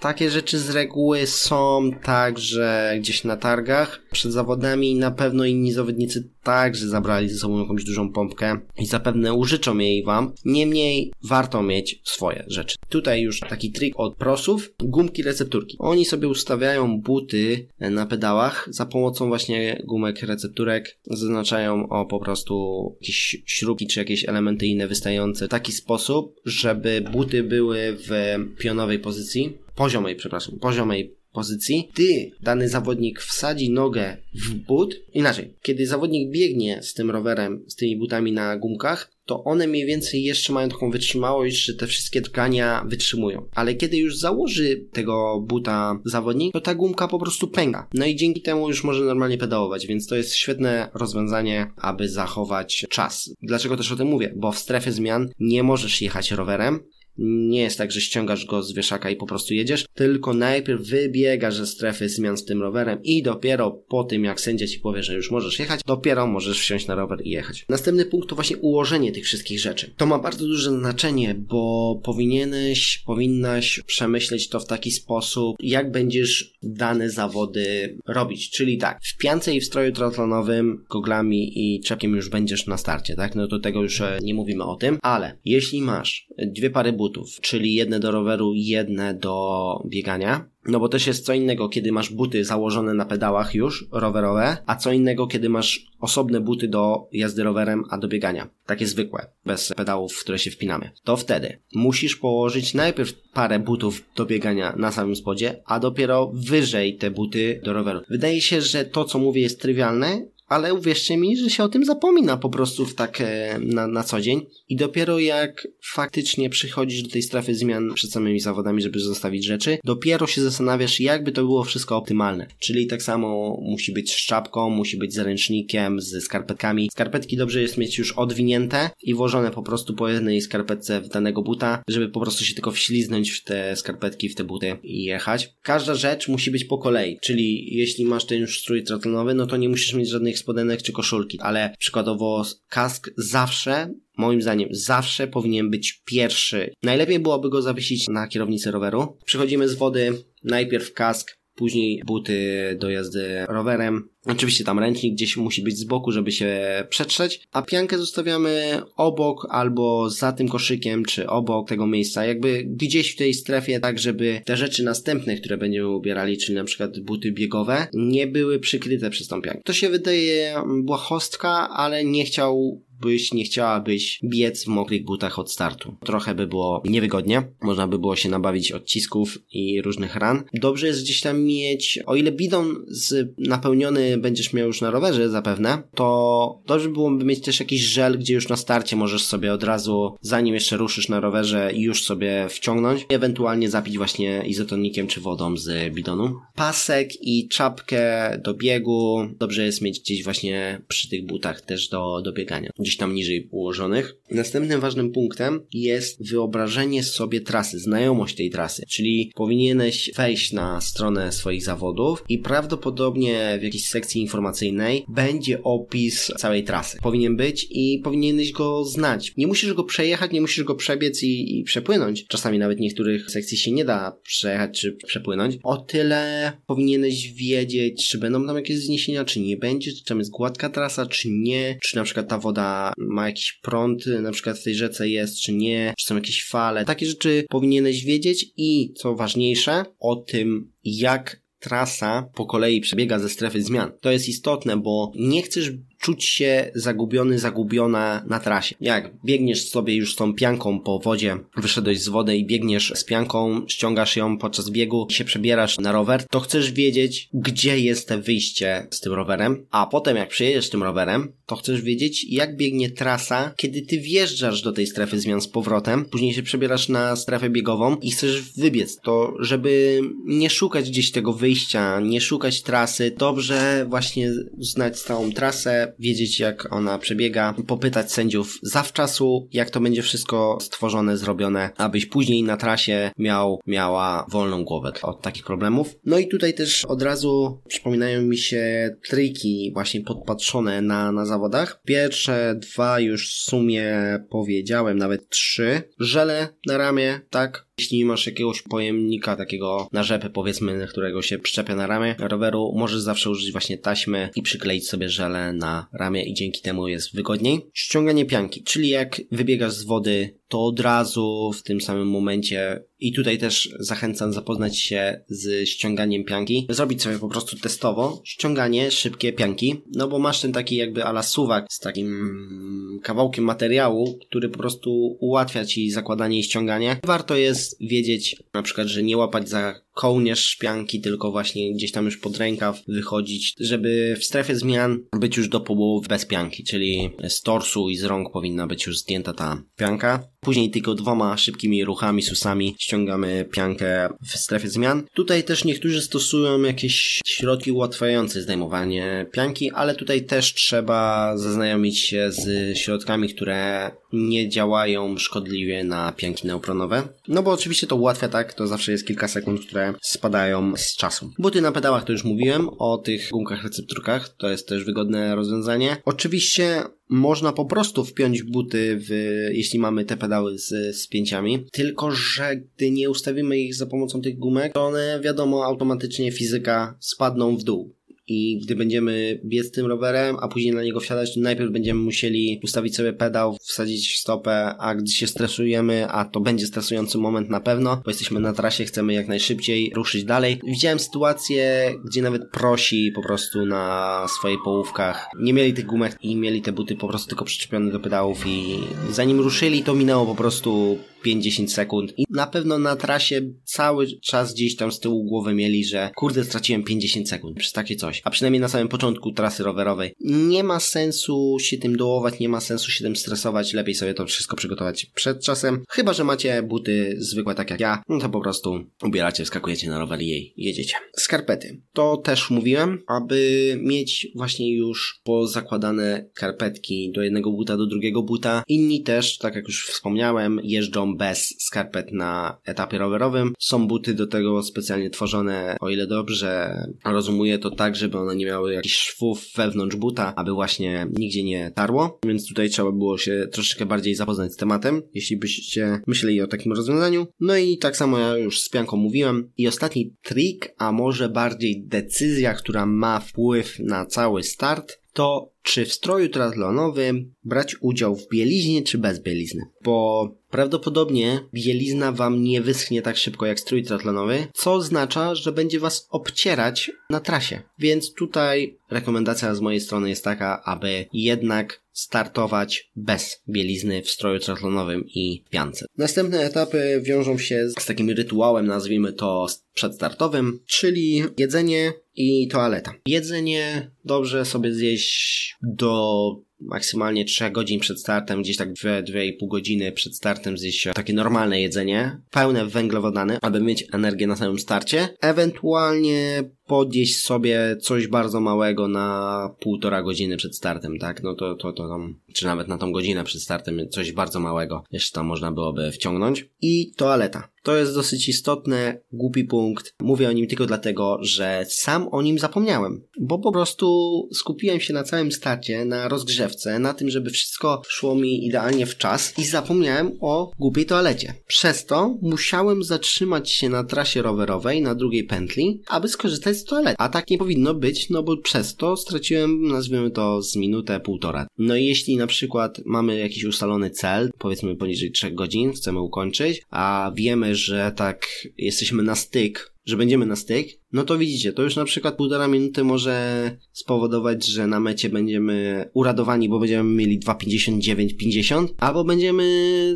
takie rzeczy z reguły są także gdzieś na targach przed zawodami na pewno inni zawodnicy także zabrali ze sobą jakąś dużą pompkę i zapewne użyczą jej wam. Niemniej warto mieć swoje rzeczy. Tutaj już taki trik od prosów, gumki recepturki. Oni sobie ustawiają buty na pedałach za pomocą właśnie gumek recepturek. Zaznaczają o po prostu jakieś śrubki czy jakieś elementy inne wystające w taki sposób, żeby buty były w pionowej pozycji poziomej, przepraszam, poziomej pozycji, ty, dany zawodnik, wsadzi nogę w but, inaczej, kiedy zawodnik biegnie z tym rowerem, z tymi butami na gumkach, to one mniej więcej jeszcze mają taką wytrzymałość, że te wszystkie tkania wytrzymują. Ale kiedy już założy tego buta zawodnik, to ta gumka po prostu pęka. No i dzięki temu już może normalnie pedałować, więc to jest świetne rozwiązanie, aby zachować czas. Dlaczego też o tym mówię? Bo w strefie zmian nie możesz jechać rowerem, nie jest tak, że ściągasz go z wieszaka i po prostu jedziesz, tylko najpierw wybiegasz ze strefy zmian z tym rowerem i dopiero po tym, jak sędzia ci powie, że już możesz jechać, dopiero możesz wsiąść na rower i jechać. Następny punkt to właśnie ułożenie tych wszystkich rzeczy. To ma bardzo duże znaczenie, bo powinieneś, powinnaś przemyśleć to w taki sposób, jak będziesz dane zawody robić. Czyli tak, w piance i w stroju triathlonowym, goglami i czepkiem już będziesz na starcie, tak? No to tego już e, nie mówimy o tym, ale jeśli masz dwie pary butów, czyli jedne do roweru, jedne do biegania. No bo też jest co innego, kiedy masz buty założone na pedałach już, rowerowe, a co innego, kiedy masz osobne buty do jazdy rowerem, a do biegania. Takie zwykłe, bez pedałów, w które się wpinamy. To wtedy musisz położyć najpierw parę butów do biegania na samym spodzie, a dopiero wyżej te buty do roweru. Wydaje się, że to, co mówię, jest trywialne, ale uwierzcie mi, że się o tym zapomina po prostu w tak e, na, na co dzień i dopiero jak faktycznie przychodzisz do tej strefy zmian przed samymi zawodami, żeby zostawić rzeczy, dopiero się zastanawiasz, jakby to było wszystko optymalne. Czyli tak samo musi być z czapką, musi być z ręcznikiem, z skarpetkami. Skarpetki dobrze jest mieć już odwinięte i włożone po prostu po jednej skarpetce w danego buta, żeby po prostu się tylko wśliznąć w te skarpetki, w te buty i jechać. Każda rzecz musi być po kolei, czyli jeśli masz ten już strój triathlonowy, no to nie musisz mieć żadnych spodenek czy koszulki, ale przykładowo kask zawsze moim zdaniem zawsze powinien być pierwszy. Najlepiej byłoby go zawiesić na kierownicy roweru. Przychodzimy z wody, najpierw kask, później buty do jazdy rowerem. Oczywiście tam ręcznik gdzieś musi być z boku, żeby się przetrzeć, a piankę zostawiamy obok albo za tym koszykiem, czy obok tego miejsca, jakby gdzieś w tej strefie, tak żeby te rzeczy następne, które będziemy ubierali, czyli na przykład buty biegowe, nie były przykryte przez tą piankę. To się wydaje błahostka, ale nie chciał byś nie chciałabyś biec w mokrych butach od startu. Trochę by było niewygodnie, można by było się nabawić odcisków i różnych ran. Dobrze jest gdzieś tam mieć, o ile bidon z, napełniony będziesz miał już na rowerze zapewne, to dobrze byłoby mieć też jakiś żel, gdzie już na starcie możesz sobie od razu, zanim jeszcze ruszysz na rowerze, już sobie wciągnąć, ewentualnie zapić właśnie izotonikiem czy wodą z bidonu. Pasek i czapkę do biegu dobrze jest mieć gdzieś właśnie przy tych butach też do, do biegania. Gdzieś tam niżej ułożonych. Następnym ważnym punktem jest wyobrażenie sobie trasy, znajomość tej trasy, czyli powinieneś wejść na stronę swoich zawodów i prawdopodobnie w jakiejś sekcji informacyjnej będzie opis całej trasy. Powinien być i powinieneś go znać. Nie musisz go przejechać, nie musisz go przebiec i, i przepłynąć. Czasami nawet niektórych sekcji się nie da przejechać czy przepłynąć. O tyle powinieneś wiedzieć, czy będą tam jakieś zniesienia, czy nie będzie, czy tam jest gładka trasa, czy nie, czy na przykład ta woda ma jakiś prąd, na przykład w tej rzece jest, czy nie, czy są jakieś fale. Takie rzeczy powinieneś wiedzieć i co ważniejsze, o tym, jak trasa po kolei przebiega ze strefy zmian. To jest istotne, bo nie chcesz czuć się zagubiony, zagubiona na trasie. Jak biegniesz sobie już z tą pianką po wodzie, wyszedłeś z wody i biegniesz z pianką, ściągasz ją podczas biegu i się przebierasz na rower, to chcesz wiedzieć, gdzie jest wyjście z tym rowerem, a potem jak przyjedziesz tym rowerem, to chcesz wiedzieć, jak biegnie trasa, kiedy ty wjeżdżasz do tej strefy zmian z powrotem, później się przebierasz na strefę biegową i chcesz wybiec. To, żeby nie szukać gdzieś tego wyjścia, nie szukać trasy, dobrze właśnie znać całą trasę, wiedzieć jak ona przebiega, popytać sędziów zawczasu, jak to będzie wszystko stworzone, zrobione, abyś później na trasie miał, miała wolną głowę od takich problemów. No i tutaj też od razu przypominają mi się triki właśnie podpatrzone na, na zawodach. Pierwsze dwa już w sumie powiedziałem, nawet trzy. Żele na ramię, tak? Jeśli masz jakiegoś pojemnika takiego na rzepy powiedzmy, którego się przyczepia na ramię roweru, możesz zawsze użyć właśnie taśmy i przykleić sobie żelę na ramię i dzięki temu jest wygodniej. Ściąganie pianki, czyli jak wybiegasz z wody, to od razu w tym samym momencie i tutaj też zachęcam zapoznać się z ściąganiem pianki. Zrobić sobie po prostu testowo ściąganie szybkie pianki, no bo masz ten taki jakby ala suwak z takim kawałkiem materiału, który po prostu ułatwia ci zakładanie i ściąganie. Warto jest wiedzieć na przykład, że nie łapać za kołnierz szpianki, tylko właśnie gdzieś tam już pod rękaw wychodzić, żeby w strefie zmian być już do połowy bez pianki, czyli z torsu i z rąk powinna być już zdjęta ta pianka. Później tylko dwoma szybkimi ruchami, susami ściągamy piankę w strefie zmian. Tutaj też niektórzy stosują jakieś środki ułatwiające zdejmowanie pianki, ale tutaj też trzeba zaznajomić się z środkami, które nie działają szkodliwie na pianki neopronowe. No bo oczywiście to ułatwia tak, to zawsze jest kilka sekund, które spadają z czasu. Buty na pedałach to już mówiłem, o tych gumkach recepturkach, to jest też wygodne rozwiązanie. Oczywiście można po prostu wpiąć buty, w, jeśli mamy te pedały z spięciami, tylko że gdy nie ustawimy ich za pomocą tych gumek, to one wiadomo automatycznie fizyka spadną w dół i gdy będziemy biec tym rowerem, a później na niego wsiadać, to najpierw będziemy musieli ustawić sobie pedał, wsadzić stopę, a gdy się stresujemy, a to będzie stresujący moment na pewno, bo jesteśmy na trasie, chcemy jak najszybciej ruszyć dalej. Widziałem sytuację, gdzie nawet prosi po prostu na swoich połówkach nie mieli tych gumek i mieli te buty po prostu tylko przyczepione do pedałów i zanim ruszyli, to minęło po prostu 5-10 sekund i na pewno na trasie cały czas gdzieś tam z tyłu głowy mieli, że kurde straciłem 50 sekund przez takie coś. A przynajmniej na samym początku trasy rowerowej. Nie ma sensu się tym dołować, nie ma sensu się tym stresować, lepiej sobie to wszystko przygotować przed czasem. Chyba, że macie buty zwykłe tak jak ja, no to po prostu ubieracie, wskakujecie na rower i jedziecie. Skarpety. To też mówiłem, aby mieć właśnie już pozakładane karpetki do jednego buta, do drugiego buta. Inni też, tak jak już wspomniałem, jeżdżą bez skarpet na etapie rowerowym. Są buty do tego specjalnie tworzone, o ile dobrze rozumuję to tak, żeby one nie miały jakichś szwów wewnątrz buta, aby właśnie nigdzie nie tarło, więc tutaj trzeba było się troszeczkę bardziej zapoznać z tematem, jeśli byście myśleli o takim rozwiązaniu. No i tak samo ja już z pianką mówiłem. I ostatni trik, a może bardziej decyzja, która ma wpływ na cały start, to czy w stroju triathlonowym brać udział w bieliźnie czy bez bielizny. Bo prawdopodobnie bielizna wam nie wyschnie tak szybko jak strój triathlonowy, co oznacza, że będzie was obcierać na trasie. Więc tutaj rekomendacja z mojej strony jest taka, aby jednak startować bez bielizny w stroju triathlonowym i piance. Następne etapy wiążą się z takim rytuałem, nazwijmy to przedstartowym, czyli jedzenie i toaleta. Jedzenie dobrze sobie zjeść do maksymalnie 3 godzin przed startem, gdzieś tak 2-2,5 godziny przed startem zjeść takie normalne jedzenie, pełne węglowodany, aby mieć energię na samym starcie. Ewentualnie podjeść sobie coś bardzo małego na półtora godziny przed startem, tak? No to, to, to tam, czy nawet na tą godzinę przed startem coś bardzo małego jeszcze tam można byłoby wciągnąć. I toaleta. To jest dosyć istotny, głupi punkt. Mówię o nim tylko dlatego, że sam o nim zapomniałem. Bo po prostu skupiłem się na całym starcie, na rozgrzewce, na tym, żeby wszystko szło mi idealnie w czas i zapomniałem o głupiej toalecie. Przez to musiałem zatrzymać się na trasie rowerowej, na drugiej pętli, aby skorzystać A tak nie powinno być, no bo przez to straciłem, nazwijmy to, z minutę, półtora. No i jeśli na przykład mamy jakiś ustalony cel, powiedzmy poniżej 3 godzin, chcemy ukończyć, a wiemy, że tak jesteśmy na styk, że będziemy na styk, no to widzicie, to już na przykład półtora minuty może spowodować, że na mecie będziemy uradowani, bo będziemy mieli 2,59,50, albo będziemy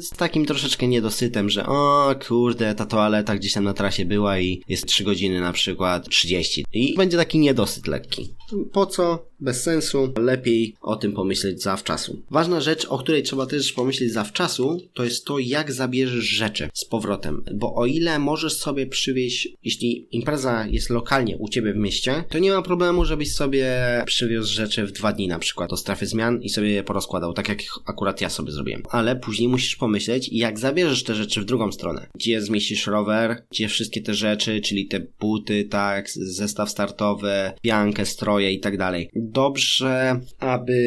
z takim troszeczkę niedosytem, że o kurde, ta toaleta gdzieś tam na trasie była i jest 3 godziny na przykład 30. I będzie taki niedosyt lekki. Po co? Bez sensu. Lepiej o tym pomyśleć zawczasu. Ważna rzecz, o której trzeba też pomyśleć zawczasu, to jest to, jak zabierzesz rzeczy z powrotem. Bo o ile możesz sobie przywieźć, jeśli impreza jest lokalnie u ciebie w mieście, to nie ma problemu, żebyś sobie przywiózł rzeczy w dwa dni na przykład do strefy zmian i sobie je porozkładał, tak jak akurat ja sobie zrobiłem. Ale później musisz pomyśleć, jak zabierzesz te rzeczy w drugą stronę. Gdzie zmieścisz rower, gdzie wszystkie te rzeczy, czyli te buty, tak, zestaw startowy, piankę, stroje i tak dalej. Dobrze, aby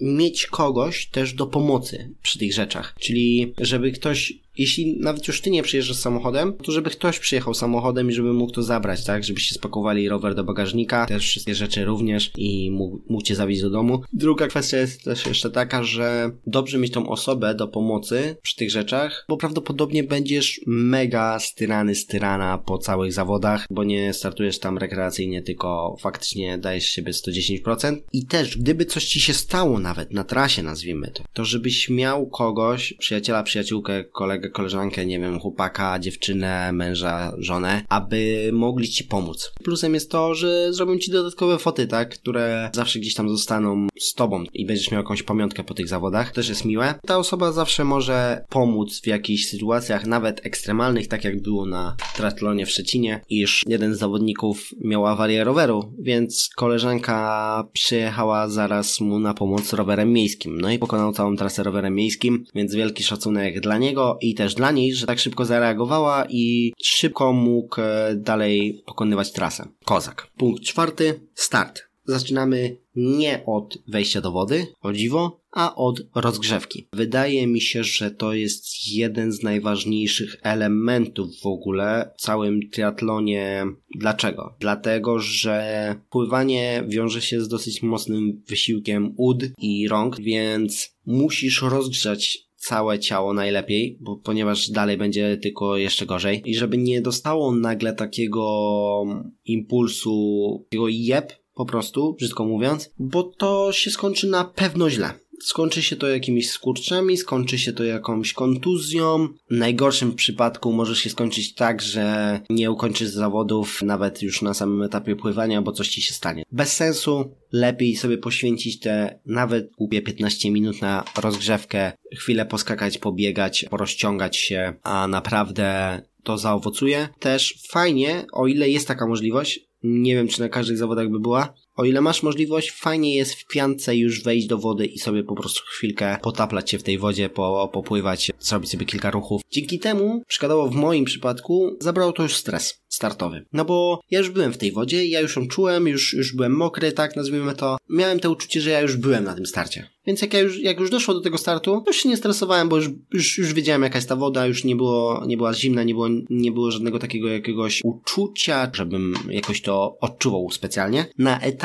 mieć kogoś też do pomocy przy tych rzeczach. Czyli żeby ktoś jeśli nawet już ty nie przyjeżdżasz samochodem, to żeby ktoś przyjechał samochodem i żeby mógł to zabrać, tak? Żebyście spakowali rower do bagażnika, też wszystkie rzeczy również i mógł, mógł cię zawieźć do domu. Druga kwestia jest też jeszcze taka, że dobrze mieć tą osobę do pomocy przy tych rzeczach, bo prawdopodobnie będziesz mega styrany, styrana po całych zawodach, bo nie startujesz tam rekreacyjnie, tylko faktycznie dajesz siebie 110%. I też, gdyby coś ci się stało nawet na trasie, nazwijmy to, to żebyś miał kogoś, przyjaciela, przyjaciółkę, kolegę, kolegę, koleżankę, nie wiem, chłopaka, dziewczynę, męża, żonę, aby mogli ci pomóc. Plusem jest to, że zrobią ci dodatkowe foty, tak, które zawsze gdzieś tam zostaną z tobą i będziesz miał jakąś pamiątkę po tych zawodach. Też jest miłe. Ta osoba zawsze może pomóc w jakichś sytuacjach, nawet ekstremalnych, tak jak było na triathlonie w Szczecinie, iż jeden z zawodników miał awarię roweru, więc koleżanka przyjechała zaraz mu na pomoc rowerem miejskim. No i pokonał całą trasę rowerem miejskim, więc wielki szacunek dla niego i też dla niej, że tak szybko zareagowała i szybko mógł e, dalej pokonywać trasę. Kozak. Punkt czwarty. Start. Zaczynamy nie od wejścia do wody, o dziwo, a od rozgrzewki. Wydaje mi się, że to jest jeden z najważniejszych elementów w ogóle w całym triatlonie. Dlaczego? Dlatego, że pływanie wiąże się z dosyć mocnym wysiłkiem ud i rąk, więc musisz rozgrzać całe ciało najlepiej, bo, ponieważ dalej będzie tylko jeszcze gorzej. I żeby nie dostało nagle takiego impulsu, takiego jeb, po prostu, brzydko mówiąc, bo to się skończy na pewno źle. Skończy się to jakimiś skurczami, skończy się to jakąś kontuzją. W najgorszym przypadku może się skończyć tak, że nie ukończysz zawodów nawet już na samym etapie pływania, bo coś ci się stanie. Bez sensu, lepiej sobie poświęcić te nawet głupie 15 minut na rozgrzewkę, chwilę poskakać, pobiegać, porozciągać się, a naprawdę to zaowocuje. Też fajnie, o ile jest taka możliwość, nie wiem czy na każdych zawodach by była, o ile masz możliwość, fajnie jest w piance już wejść do wody i sobie po prostu chwilkę potaplać się w tej wodzie, po, popływać, zrobić sobie kilka ruchów. Dzięki temu, przykładowo w moim przypadku, zabrało to już stres startowy. No bo ja już byłem w tej wodzie, ja już ją czułem, już, już byłem mokry, tak nazwijmy to. Miałem to uczucie, że ja już byłem na tym starcie. Więc jak, ja już, jak już doszło do tego startu, już się nie stresowałem, bo już, już, już wiedziałem jaka jest ta woda, już nie było, nie była zimna, nie było, nie było żadnego takiego jakiegoś uczucia, żebym jakoś to odczuwał specjalnie. Na etapie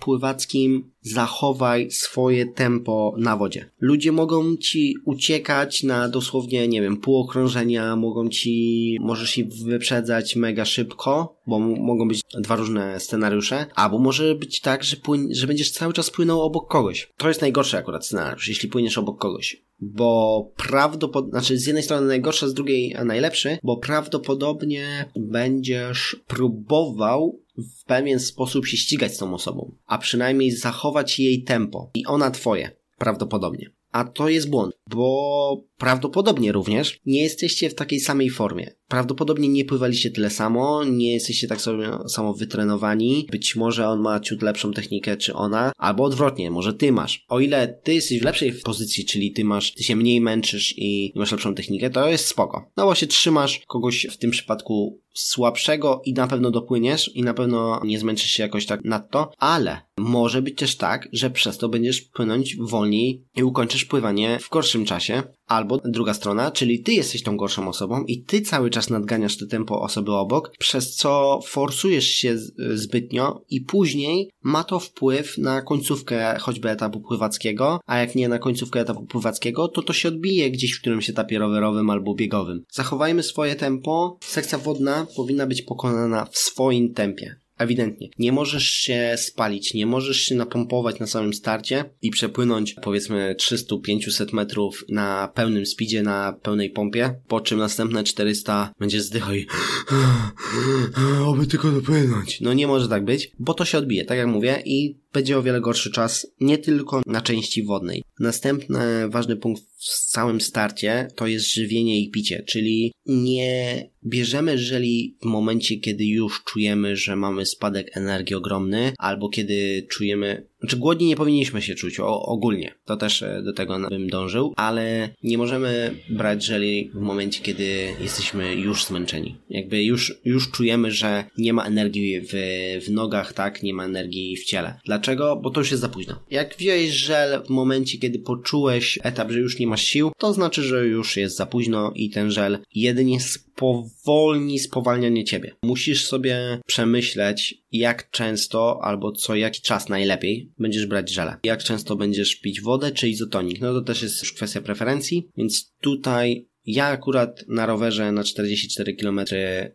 pływackim zachowaj swoje tempo na wodzie. Ludzie mogą ci uciekać na dosłownie, nie wiem, pół okrążenia, mogą ci, możesz ich wyprzedzać mega szybko, bo mogą być dwa różne scenariusze, albo może być tak, że, płyń, że będziesz cały czas płynął obok kogoś. To jest najgorszy akurat scenariusz, jeśli płyniesz obok kogoś bo prawdopodobnie, znaczy z jednej strony najgorsze, z drugiej najlepszy, bo prawdopodobnie będziesz próbował w pewien sposób się ścigać z tą osobą, a przynajmniej zachować jej tempo i ona twoje, prawdopodobnie. A to jest błąd, bo prawdopodobnie również nie jesteście w takiej samej formie. Prawdopodobnie nie pływaliście tyle samo, nie jesteście tak samo wytrenowani. Być może on ma ciut lepszą technikę, czy ona, albo odwrotnie, może ty masz. O ile ty jesteś w lepszej pozycji, czyli ty masz, ty się mniej męczysz i masz lepszą technikę, to jest spoko. No bo się trzymasz kogoś w tym przypadku słabszego i na pewno dopłyniesz i na pewno nie zmęczysz się jakoś tak nadto, ale może być też tak, że przez to będziesz płynąć wolniej i ukończysz pływanie w gorszym czasie, albo druga strona, czyli ty jesteś tą gorszą osobą i ty cały czas nadganiasz to tempo osoby obok, przez co forsujesz się zbytnio i później ma to wpływ na końcówkę choćby etapu pływackiego, a jak nie na końcówkę etapu pływackiego, to to się odbije gdzieś w którymś etapie rowerowym albo biegowym. Zachowajmy swoje tempo. Sekcja wodna powinna być pokonana w swoim tempie. Ewidentnie. Nie możesz się spalić, nie możesz się napompować na samym starcie i przepłynąć powiedzmy 300-500 metrów na pełnym speedzie, na pełnej pompie, po czym następne 400 będzie zdychał i oby tylko dopłynąć. No nie może tak być, bo to się odbije, tak jak mówię i będzie o wiele gorszy czas, nie tylko na części wodnej. Następny ważny punkt w całym starcie to jest żywienie i picie, czyli nie bierzemy żeli w momencie, kiedy już czujemy, że mamy spadek energii ogromny, albo kiedy czujemy, znaczy głodni nie powinniśmy się czuć o, ogólnie, to też e, do tego bym dążył, ale nie możemy brać żeli w momencie, kiedy jesteśmy już zmęczeni. Jakby już, już czujemy, że nie ma energii w, w nogach, tak, nie ma energii w ciele. Dlaczego? Bo to już jest za późno. Jak wziąłeś żel w momencie, kiedy poczułeś etap, że już nie masz sił, to znaczy, że już jest za późno i ten żel jedynie spowolni spowalnianie ciebie. Musisz sobie przemyśleć, jak często albo co jaki czas najlepiej będziesz brać żele. Jak często będziesz pić wodę czy izotonik. No to też jest już kwestia preferencji, więc tutaj Ja akurat na rowerze na 44 km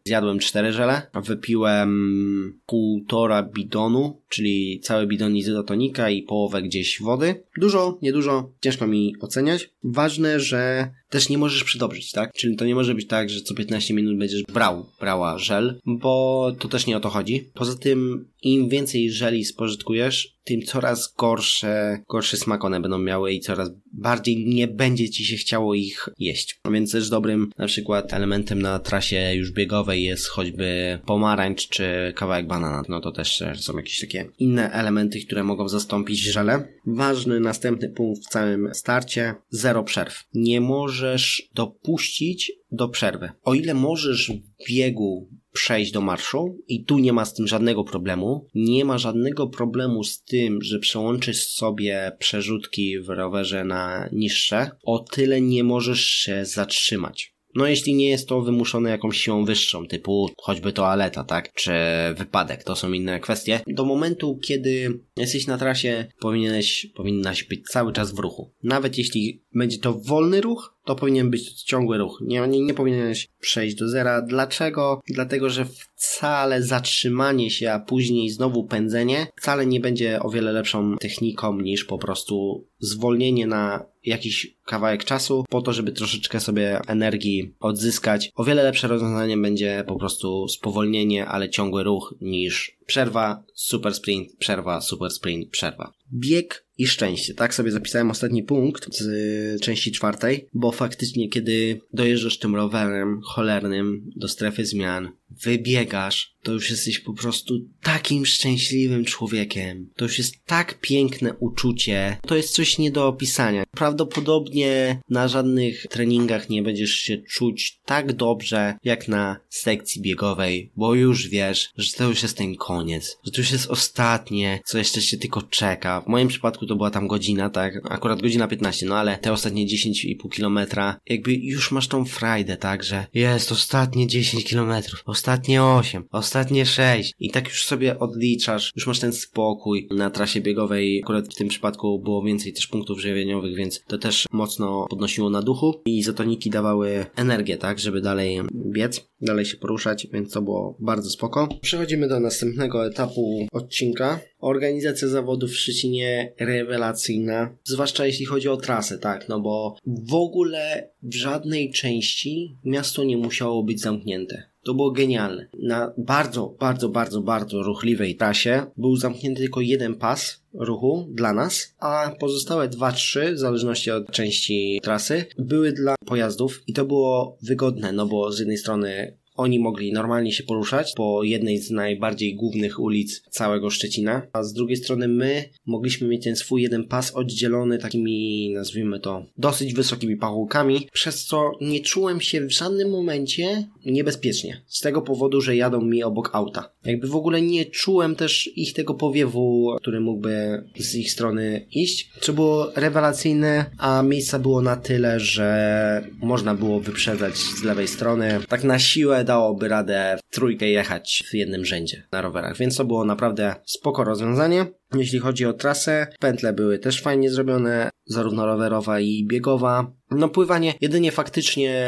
zjadłem 4 żele, wypiłem półtora bidonu, czyli cały bidon izotonika i połowę gdzieś wody. Dużo, niedużo, ciężko mi oceniać. Ważne, że też nie możesz przydobrzyć, tak? Czyli to nie może być tak, że co 15 minut będziesz brał, brała żel, bo to też nie o to chodzi. Poza tym, im więcej żeli spożytkujesz, tym coraz gorsze, gorszy smak one będą miały i coraz bardziej nie będzie ci się chciało ich jeść. A więc też dobrym na przykład elementem na trasie już biegowej jest choćby pomarańcz czy kawałek banana. No to też są jakieś takie inne elementy, które mogą zastąpić żele. Ważny następny punkt w całym starcie, zero przerw. Nie możesz dopuścić do przerwy. O ile możesz w biegu przejść do marszu i tu nie ma z tym żadnego problemu. Nie ma żadnego problemu z tym, że przełączysz sobie przerzutki w rowerze na niższe. O tyle nie możesz się zatrzymać. No jeśli nie jest to wymuszone jakąś siłą wyższą, typu choćby toaleta, tak, czy wypadek, to są inne kwestie. Do momentu, kiedy jesteś na trasie, powinieneś, powinnaś być cały czas w ruchu. Nawet jeśli będzie to wolny ruch, to powinien być ciągły ruch. Nie, nie, nie powinieneś przejść do zera. Dlaczego? Dlatego, że wcale zatrzymanie się, a później znowu pędzenie wcale nie będzie o wiele lepszą techniką niż po prostu zwolnienie na jakiś kawałek czasu po to, żeby troszeczkę sobie energii odzyskać. O wiele lepsze rozwiązanie będzie po prostu spowolnienie, ale ciągły ruch niż przerwa, super sprint, przerwa, super sprint, przerwa. Bieg i szczęście. Tak sobie zapisałem ostatni punkt z części czwartej, bo faktycznie kiedy dojeżdżasz tym rowerem cholernym do strefy zmian, wybiegasz, to już jesteś po prostu takim szczęśliwym człowiekiem. To już jest tak piękne uczucie. To jest coś nie do opisania. Prawdopodobnie na żadnych treningach nie będziesz się czuć tak dobrze jak na sekcji biegowej, bo już wiesz, że to już jest ten koniec, że to już jest ostatnie, co jeszcze się tylko czeka. W moim przypadku to była tam godzina, tak? Akurat godzina 15, no ale te ostatnie 10,5 kilometra, jakby już masz tą frajdę, tak? Że jest ostatnie 10 kilometrów, ostatnie 8, ostatnie 6 i tak już sobie odliczasz, już masz ten spokój. Na trasie biegowej akurat w tym przypadku było więcej też punktów żywieniowych, więc to też mocno podnosiło na duchu i izotoniki dawały energię, tak? Żeby dalej biec, dalej się poruszać, więc to było bardzo spoko. Przechodzimy do następnego etapu odcinka. Organizacja zawodów w Szczecinie rewelacyjna, zwłaszcza jeśli chodzi o trasę, tak, no bo w ogóle w żadnej części miasto nie musiało być zamknięte. To było genialne. Na bardzo, bardzo, bardzo, bardzo ruchliwej trasie był zamknięty tylko jeden pas ruchu dla nas, a pozostałe dwa, trzy, w zależności od części trasy, były dla pojazdów i to było wygodne, no bo z jednej strony oni mogli normalnie się poruszać po jednej z najbardziej głównych ulic całego Szczecina, a z drugiej strony my mogliśmy mieć ten swój jeden pas oddzielony takimi, nazwijmy to, dosyć wysokimi pachołkami, przez co nie czułem się w żadnym momencie niebezpiecznie. Z tego powodu, że jadą mi obok auta. Jakby w ogóle nie czułem też ich tego powiewu, który mógłby z ich strony iść, co było rewelacyjne, a miejsca było na tyle, że można było wyprzedzać z lewej strony. Tak na siłę dałoby radę w trójkę jechać w jednym rzędzie na rowerach, więc to było naprawdę spoko rozwiązanie. Jeśli chodzi o trasę, pętle były też fajnie zrobione, zarówno rowerowa i biegowa. No pływanie jedynie faktycznie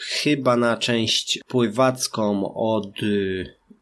chyba na część pływacką od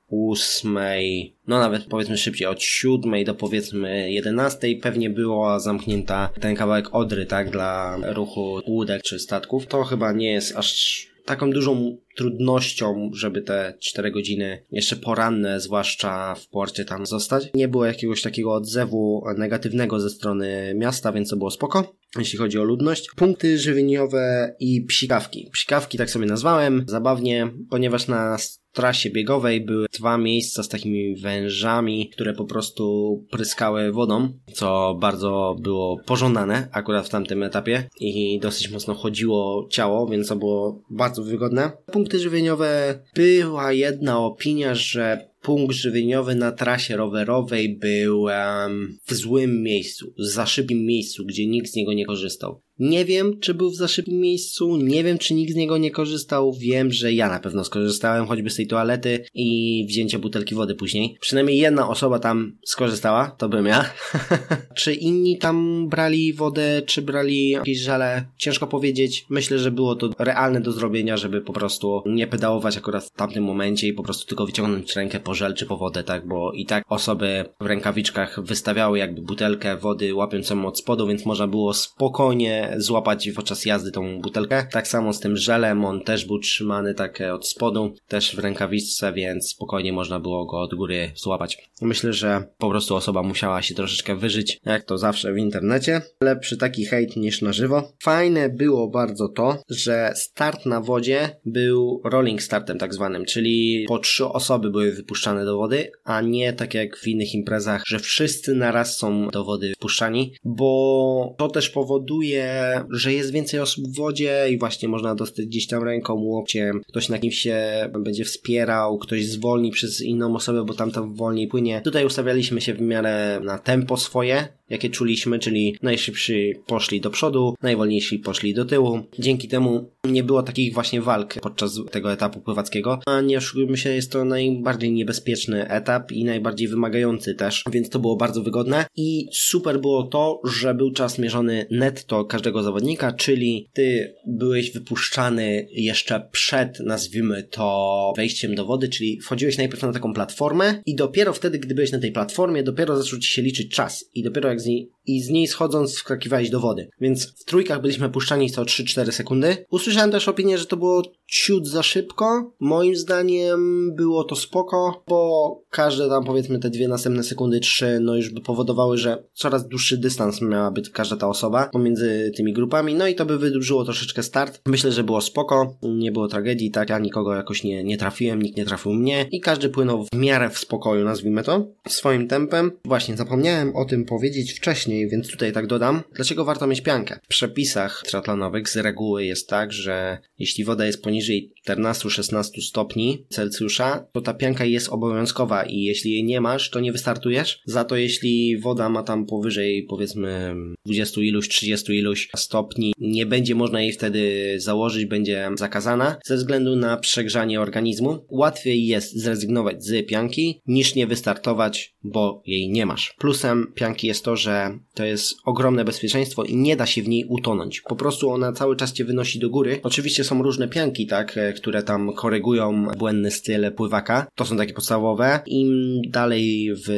ósmej, no nawet powiedzmy szybciej, od siódmej do powiedzmy jedenastej pewnie była zamknięta ten kawałek Odry, tak, dla ruchu łódek czy statków. To chyba nie jest aż taką dużą trudnością, żeby te 4 godziny jeszcze poranne, zwłaszcza w porcie tam zostać. Nie było jakiegoś takiego odzewu negatywnego ze strony miasta, więc to było spoko, jeśli chodzi o ludność. Punkty żywieniowe i psikawki. Psikawki tak sobie nazwałem, zabawnie, ponieważ na trasie biegowej były dwa miejsca z takimi wężami, które po prostu pryskały wodą, co bardzo było pożądane akurat w tamtym etapie i dosyć mocno chodziło ciało, więc to było bardzo wygodne. Punkty żywieniowe była jedna opinia, że punkt żywieniowy na trasie rowerowej był um, w złym miejscu, za szybkim miejscu, gdzie nikt z niego nie korzystał. Nie wiem, czy był w za szybkim miejscu, nie wiem, czy nikt z niego nie korzystał. Wiem, że ja na pewno skorzystałem choćby z tej toalety i wzięcia butelki wody później. Przynajmniej jedna osoba tam skorzystała, to bym ja. czy inni tam brali wodę, czy brali jakieś żale? Ciężko powiedzieć. Myślę, że było to realne do zrobienia, żeby po prostu nie pedałować akurat w tamtym momencie i po prostu tylko wyciągnąć rękę po żel czy po wodę, tak? Bo i tak osoby w rękawiczkach wystawiały jakby butelkę wody łapiąc ją od spodu, więc można było spokojnie złapać podczas jazdy tą butelkę. Tak samo z tym żelem, on też był trzymany tak e, od spodu, też w rękawiczce, więc spokojnie można było go od góry złapać. Myślę, że po prostu osoba musiała się troszeczkę wyżyć, jak to zawsze w internecie. Lepszy taki hejt niż na żywo. Fajne było bardzo to, że start na wodzie był rolling startem tak zwanym, czyli po trzy osoby były wypuszczane do wody, a nie tak jak w innych imprezach, że wszyscy naraz są do wody wpuszczani, bo to też powoduje że jest więcej osób w wodzie i właśnie można dostać gdzieś tam ręką, łokciem, ktoś na kimś się będzie wspierał, ktoś zwolni przez inną osobę, bo tam wolniej płynie. Tutaj ustawialiśmy się w miarę na tempo swoje, jakie czuliśmy, czyli najszybsi poszli do przodu, najwolniejsi poszli do tyłu. Dzięki temu nie było takich właśnie walk podczas tego etapu pływackiego, a nie oszukujmy się, jest to najbardziej niebezpieczny etap i najbardziej wymagający też, więc to było bardzo wygodne i super było to, że był czas mierzony netto każdego zawodnika, czyli ty byłeś wypuszczany jeszcze przed, nazwijmy to, wejściem do wody, czyli wchodziłeś najpierw na taką platformę i dopiero wtedy, gdy byłeś na tej platformie, dopiero zaczął ci się liczyć czas i dopiero jak z niej, i z niej schodząc wskakiwałeś do wody. Więc w trójkach byliśmy puszczani co 3-4 sekundy. Usłyszałem też opinię, że to było ciut za szybko. Moim zdaniem było to spoko, bo każde tam powiedzmy te dwie następne sekundy, trzy, no już by powodowały, że coraz dłuższy dystans miała być każda ta osoba pomiędzy tymi grupami, no i to by wydłużyło troszeczkę start. Myślę, że było spoko, nie było tragedii, tak, ja nikogo jakoś nie, nie trafiłem, nikt nie trafił mnie i każdy płynął w miarę w spokoju, nazwijmy to, swoim tempem. Właśnie, zapomniałem o tym powiedzieć wcześniej, więc tutaj tak dodam. Dlaczego warto mieć piankę? W przepisach triatlonowych z reguły jest tak, że jeśli woda jest poniżej 14-16 stopni Celsjusza, to ta pianka jest obowiązkowa i jeśli jej nie masz, to nie wystartujesz. Za to jeśli woda ma tam powyżej powiedzmy 20 iluś, 30 iluś stopni, nie będzie można jej wtedy założyć, będzie zakazana ze względu na przegrzanie organizmu. Łatwiej jest zrezygnować z pianki niż nie wystartować, bo jej nie masz. Plusem pianki jest to, że to jest ogromne bezpieczeństwo i nie da się w niej utonąć. Po prostu ona cały czas cię wynosi do góry. Oczywiście są różne pianki, tak, które tam korygują błędny styl pływaka. To są takie podstawowe. Im dalej w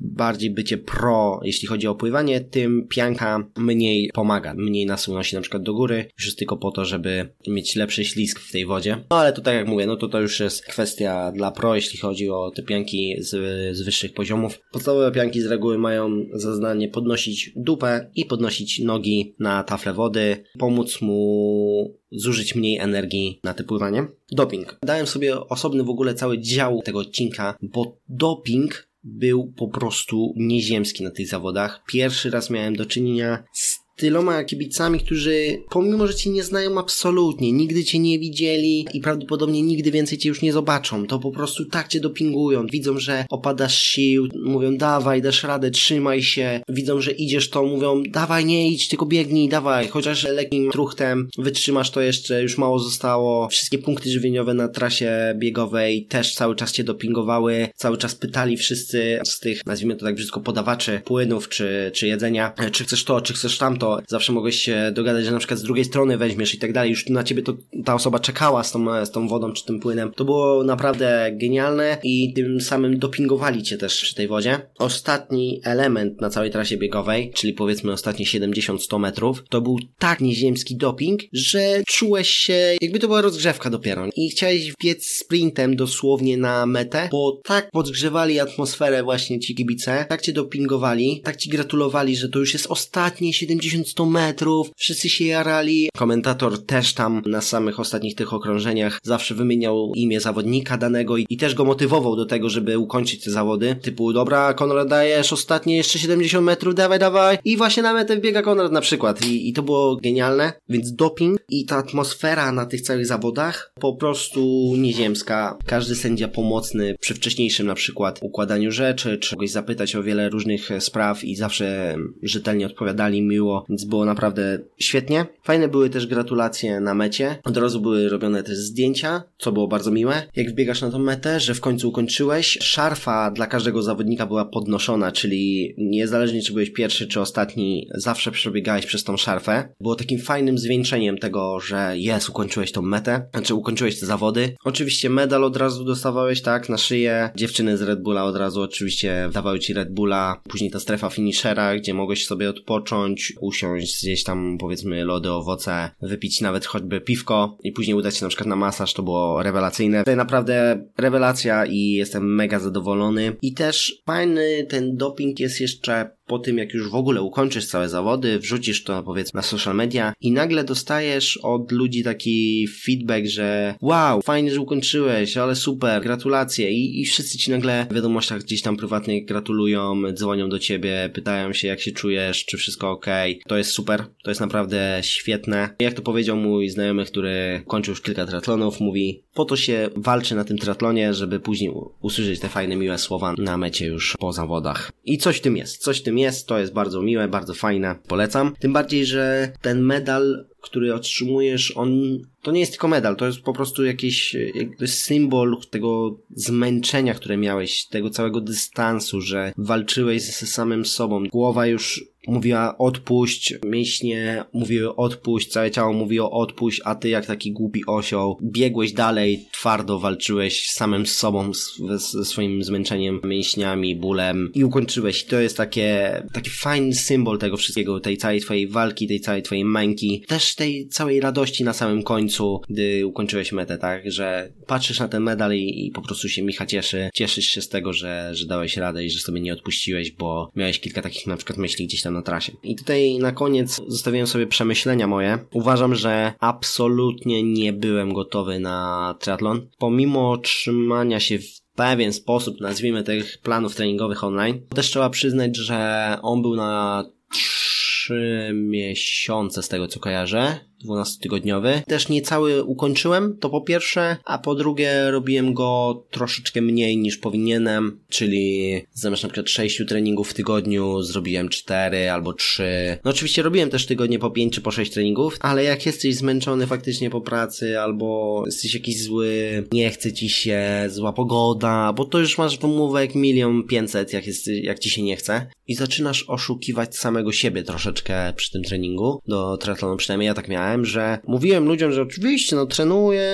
bardziej bycie pro, jeśli chodzi o pływanie, tym pianka mniej pomaga, mniej nas unosi na przykład do góry, już jest tylko po to, żeby mieć lepszy ślizg w tej wodzie. No ale to tak jak mówię, no to to już jest kwestia dla pro, jeśli chodzi o te pianki z, z wyższych poziomów. Podstawowe pianki z reguły mają za zadanie podnosić dupę i podnosić nogi na tafle wody, pomóc mu zużyć mniej energii na te pływanie. Doping. Dałem sobie osobny w ogóle cały dział tego odcinka, bo doping był po prostu nieziemski na tych zawodach. Pierwszy raz miałem do czynienia z tyloma kibicami, którzy pomimo, że cię nie znają absolutnie, nigdy cię nie widzieli i prawdopodobnie nigdy więcej cię już nie zobaczą, to po prostu tak cię dopingują. Widzą, że opadasz sił, mówią dawaj, dasz radę, trzymaj się. Widzą, że idziesz to, mówią dawaj, nie idź, tylko biegnij, dawaj. Chociaż lekkim truchtem wytrzymasz to jeszcze, już mało zostało. Wszystkie punkty żywieniowe na trasie biegowej też cały czas cię dopingowały. Cały czas pytali wszyscy z tych, nazwijmy to tak brzydko, podawaczy płynów czy, czy jedzenia, czy chcesz to, czy chcesz tamto, zawsze mogłeś się dogadać, że na przykład z drugiej strony weźmiesz i tak dalej. Już na ciebie to ta osoba czekała z tą, z tą wodą czy tym płynem. To było naprawdę genialne i tym samym dopingowali cię też przy tej wodzie. Ostatni element na całej trasie biegowej, czyli powiedzmy ostatnie 70-100 metrów, to był tak nieziemski doping, że czułeś się, jakby to była rozgrzewka dopiero i chciałeś biec sprintem dosłownie na metę, bo tak podgrzewali atmosferę właśnie ci kibice, tak cię dopingowali, tak ci gratulowali, że to już jest ostatnie 70 1100 metrów, wszyscy się jarali. Komentator też tam na samych ostatnich tych okrążeniach zawsze wymieniał imię zawodnika danego i, i też go motywował do tego, żeby ukończyć te zawody. Typu, dobra, Konrad dajesz ostatnie jeszcze 70 metrów, dawaj, dawaj. I właśnie na metę wbiega Konrad na przykład. I, I to było genialne. Więc doping i ta atmosfera na tych całych zawodach po prostu nieziemska. Każdy sędzia pomocny przy wcześniejszym na przykład układaniu rzeczy, czy kogoś zapytać o wiele różnych spraw i zawsze rzetelnie odpowiadali miło, więc było naprawdę świetnie. Fajne były też gratulacje na mecie. Od razu były robione też zdjęcia, co było bardzo miłe. Jak wbiegasz na tą metę, że w końcu ukończyłeś, szarfa dla każdego zawodnika była podnoszona, czyli niezależnie czy byłeś pierwszy czy ostatni, zawsze przebiegałeś przez tą szarfę. Było takim fajnym zwieńczeniem tego, że jest, ukończyłeś tą metę, znaczy ukończyłeś te zawody. Oczywiście medal od razu dostawałeś, tak, na szyję. Dziewczyny z Red Bulla od razu oczywiście dawały ci Red Bulla. Później ta strefa finishera, gdzie mogłeś sobie odpocząć, usiąść, zjeść tam powiedzmy lody, owoce, wypić nawet choćby piwko i później udać się na przykład na masaż, to było rewelacyjne. Tutaj naprawdę rewelacja i jestem mega zadowolony. I też fajny ten doping jest jeszcze po tym, jak już w ogóle ukończysz całe zawody, wrzucisz to powiedzmy na social media i nagle dostajesz od ludzi taki feedback, że wow, fajnie, że ukończyłeś, ale super, gratulacje i, i wszyscy ci nagle w wiadomościach gdzieś tam prywatnych gratulują, dzwonią do ciebie, pytają się jak się czujesz, czy wszystko ok. To jest super, to jest naprawdę świetne. Jak to powiedział mój znajomy, który kończył już kilka triatlonów, mówi po to się walczy na tym triatlonie, żeby później usłyszeć te fajne, miłe słowa na mecie już po zawodach. I coś w tym jest, coś w tym jest, to jest bardzo miłe, bardzo fajne, polecam. Tym bardziej, że ten medal, który otrzymujesz, on to nie jest tylko medal, to jest po prostu jakiś jest symbol tego zmęczenia, które miałeś, tego całego dystansu, że walczyłeś ze samym sobą. Głowa już mówiła odpuść, mięśnie mówiły odpuść, całe ciało mówiło odpuść, a ty jak taki głupi osioł. Biegłeś dalej, twardo walczyłeś samym z sobą, ze swoim zmęczeniem, mięśniami, bólem. I ukończyłeś. To jest takie, taki fajny symbol tego wszystkiego, tej całej twojej walki, tej całej twojej męki, też tej całej radości na samym końcu, gdy ukończyłeś metę, tak, że patrzysz na ten medal i, i po prostu się Micha cieszy, cieszysz się z tego, że, że dałeś radę i że sobie nie odpuściłeś, bo miałeś kilka takich na przykład myśli gdzieś tam na trasie. I tutaj na koniec zostawiłem sobie przemyślenia moje. Uważam, że absolutnie nie byłem gotowy na triatlon. Pomimo trzymania się w pewien sposób, nazwijmy tych planów treningowych online, też trzeba przyznać, że on był na trzy miesiące z tego co kojarzę 12-tygodniowy. Też niecały ukończyłem, to po pierwsze, a po drugie robiłem go troszeczkę mniej niż powinienem, czyli zamiast na przykład 6 treningów w tygodniu zrobiłem 4 albo 3. No oczywiście robiłem też tygodnie po 5 czy po 6 treningów, ale jak jesteś zmęczony faktycznie po pracy albo jesteś jakiś zły, nie chce ci się, zła pogoda, bo to już masz wymówek milion pięćset, jak, jak ci się nie chce i zaczynasz oszukiwać samego siebie troszeczkę przy tym treningu, do triatlonu przynajmniej ja tak miałem, że mówiłem ludziom, że oczywiście, no trenuję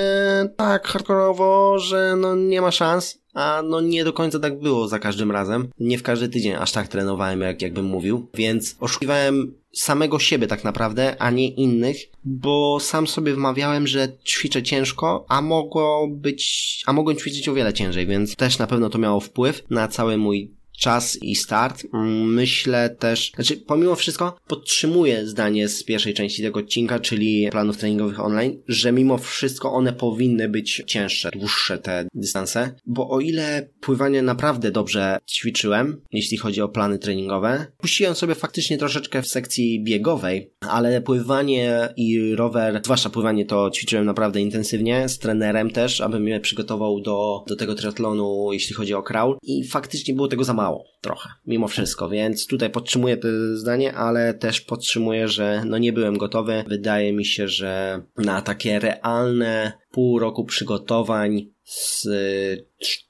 tak hardkorowo, że no nie ma szans, a no nie do końca tak było za każdym razem. Nie w każdy tydzień aż tak trenowałem, jak jakbym mówił, więc oszukiwałem samego siebie tak naprawdę, a nie innych, bo sam sobie wmawiałem, że ćwiczę ciężko, a mogło być, a mogłem ćwiczyć o wiele ciężej, więc też na pewno to miało wpływ na cały mój czas i start. Mm, myślę też, znaczy pomimo wszystko podtrzymuję zdanie z pierwszej części tego odcinka, czyli planów treningowych online, że mimo wszystko one powinny być cięższe, dłuższe te dystanse, bo o ile pływanie naprawdę dobrze ćwiczyłem, jeśli chodzi o plany treningowe, puściłem sobie faktycznie troszeczkę w sekcji biegowej, ale pływanie i rower, zwłaszcza pływanie to ćwiczyłem naprawdę intensywnie, z trenerem też, aby mnie przygotował do, do tego triatlonu, jeśli chodzi o crawl i faktycznie było tego za mało mało trochę, mimo wszystko, więc tutaj podtrzymuję to zdanie, ale też podtrzymuję, że no nie byłem gotowy. Wydaje mi się, że na takie realne pół roku przygotowań z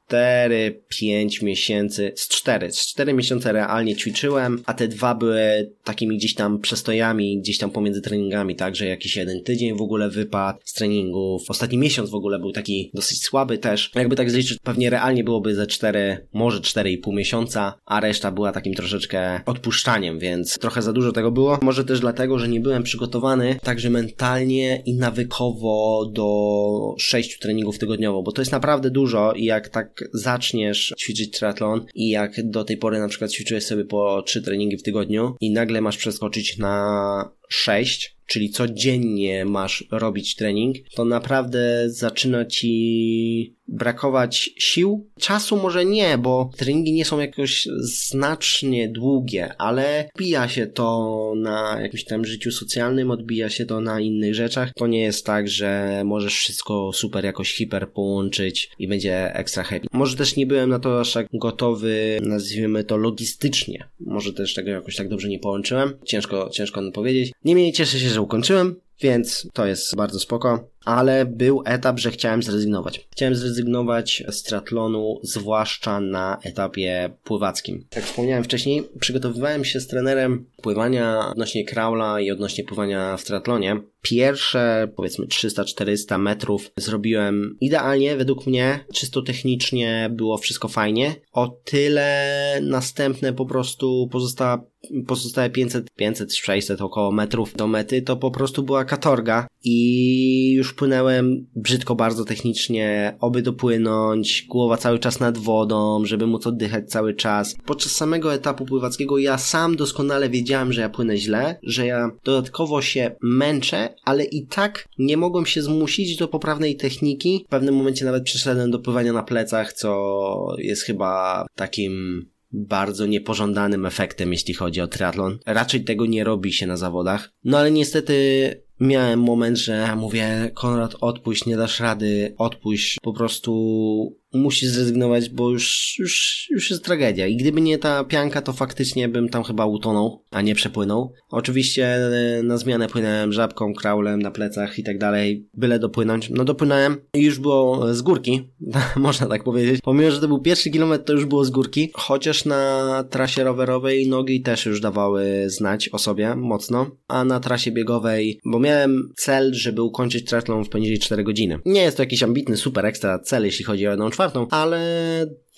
4-5 miesięcy, z 4, z 4 miesiące realnie ćwiczyłem, a te dwa były takimi gdzieś tam przestojami, gdzieś tam pomiędzy treningami, także jakiś jeden tydzień w ogóle wypadł z treningów. Ostatni miesiąc w ogóle był taki dosyć słaby też. Jakby tak zliczyć, pewnie realnie byłoby ze 4, może 4,5 miesiąca, a reszta była takim troszeczkę odpuszczaniem, więc trochę za dużo tego było. Może też dlatego, że nie byłem przygotowany także mentalnie i nawykowo do 6 treningów tygodniowo, bo to jest naprawdę dużo i jak tak jak zaczniesz ćwiczyć triatlon i jak do tej pory na przykład ćwiczyłeś sobie po trzy treningi w tygodniu i nagle masz przeskoczyć na 6, czyli codziennie masz robić trening, to naprawdę zaczyna ci brakować sił. Czasu może nie, bo treningi nie są jakoś znacznie długie, ale odbija się to na jakimś tam życiu socjalnym, odbija się to na innych rzeczach. To nie jest tak, że możesz wszystko super jakoś hiper połączyć i będzie ekstra happy. Może też nie byłem na to aż tak gotowy, nazwijmy to logistycznie. Może też tego jakoś tak dobrze nie połączyłem. Ciężko, ciężko powiedzieć. Niemniej cieszę się, że ukończyłem, więc to jest bardzo spoko ale był etap, że chciałem zrezygnować. Chciałem zrezygnować z triatlonu, zwłaszcza na etapie pływackim. Jak wspomniałem wcześniej, przygotowywałem się z trenerem pływania odnośnie kraula i odnośnie pływania w triatlonie. Pierwsze, powiedzmy 300-400 metrów zrobiłem idealnie, według mnie, czysto technicznie było wszystko fajnie. O tyle następne po prostu pozostała pozostałe 500, 500, 600 około metrów do mety, to po prostu była katorga i już płynąłem brzydko bardzo technicznie, oby dopłynąć, głowa cały czas nad wodą, żeby móc oddychać cały czas. Podczas samego etapu pływackiego ja sam doskonale wiedziałem, że ja płynę źle, że ja dodatkowo się męczę, ale i tak nie mogłem się zmusić do poprawnej techniki. W pewnym momencie nawet przeszedłem do pływania na plecach, co jest chyba takim bardzo niepożądanym efektem, jeśli chodzi o triatlon. Raczej tego nie robi się na zawodach. No ale niestety miałem moment, że mówię, Konrad, odpuść, nie dasz rady, odpuść, po prostu musi zrezygnować, bo już, już, już jest tragedia. I gdyby nie ta pianka, to faktycznie bym tam chyba utonął, a nie przepłynął. Oczywiście e, na zmianę płynąłem żabką, kraulem na plecach i tak dalej, byle dopłynąć. No dopłynąłem i już było z górki, można tak powiedzieć. Pomimo, że to był pierwszy kilometr, to już było z górki, chociaż na trasie rowerowej nogi też już dawały znać o sobie mocno, a na trasie biegowej, bo miałem cel, żeby ukończyć triathlon w poniżej 4 godziny. Nie jest to jakiś ambitny, super ekstra cel, jeśli chodzi o jedną czwartą, ale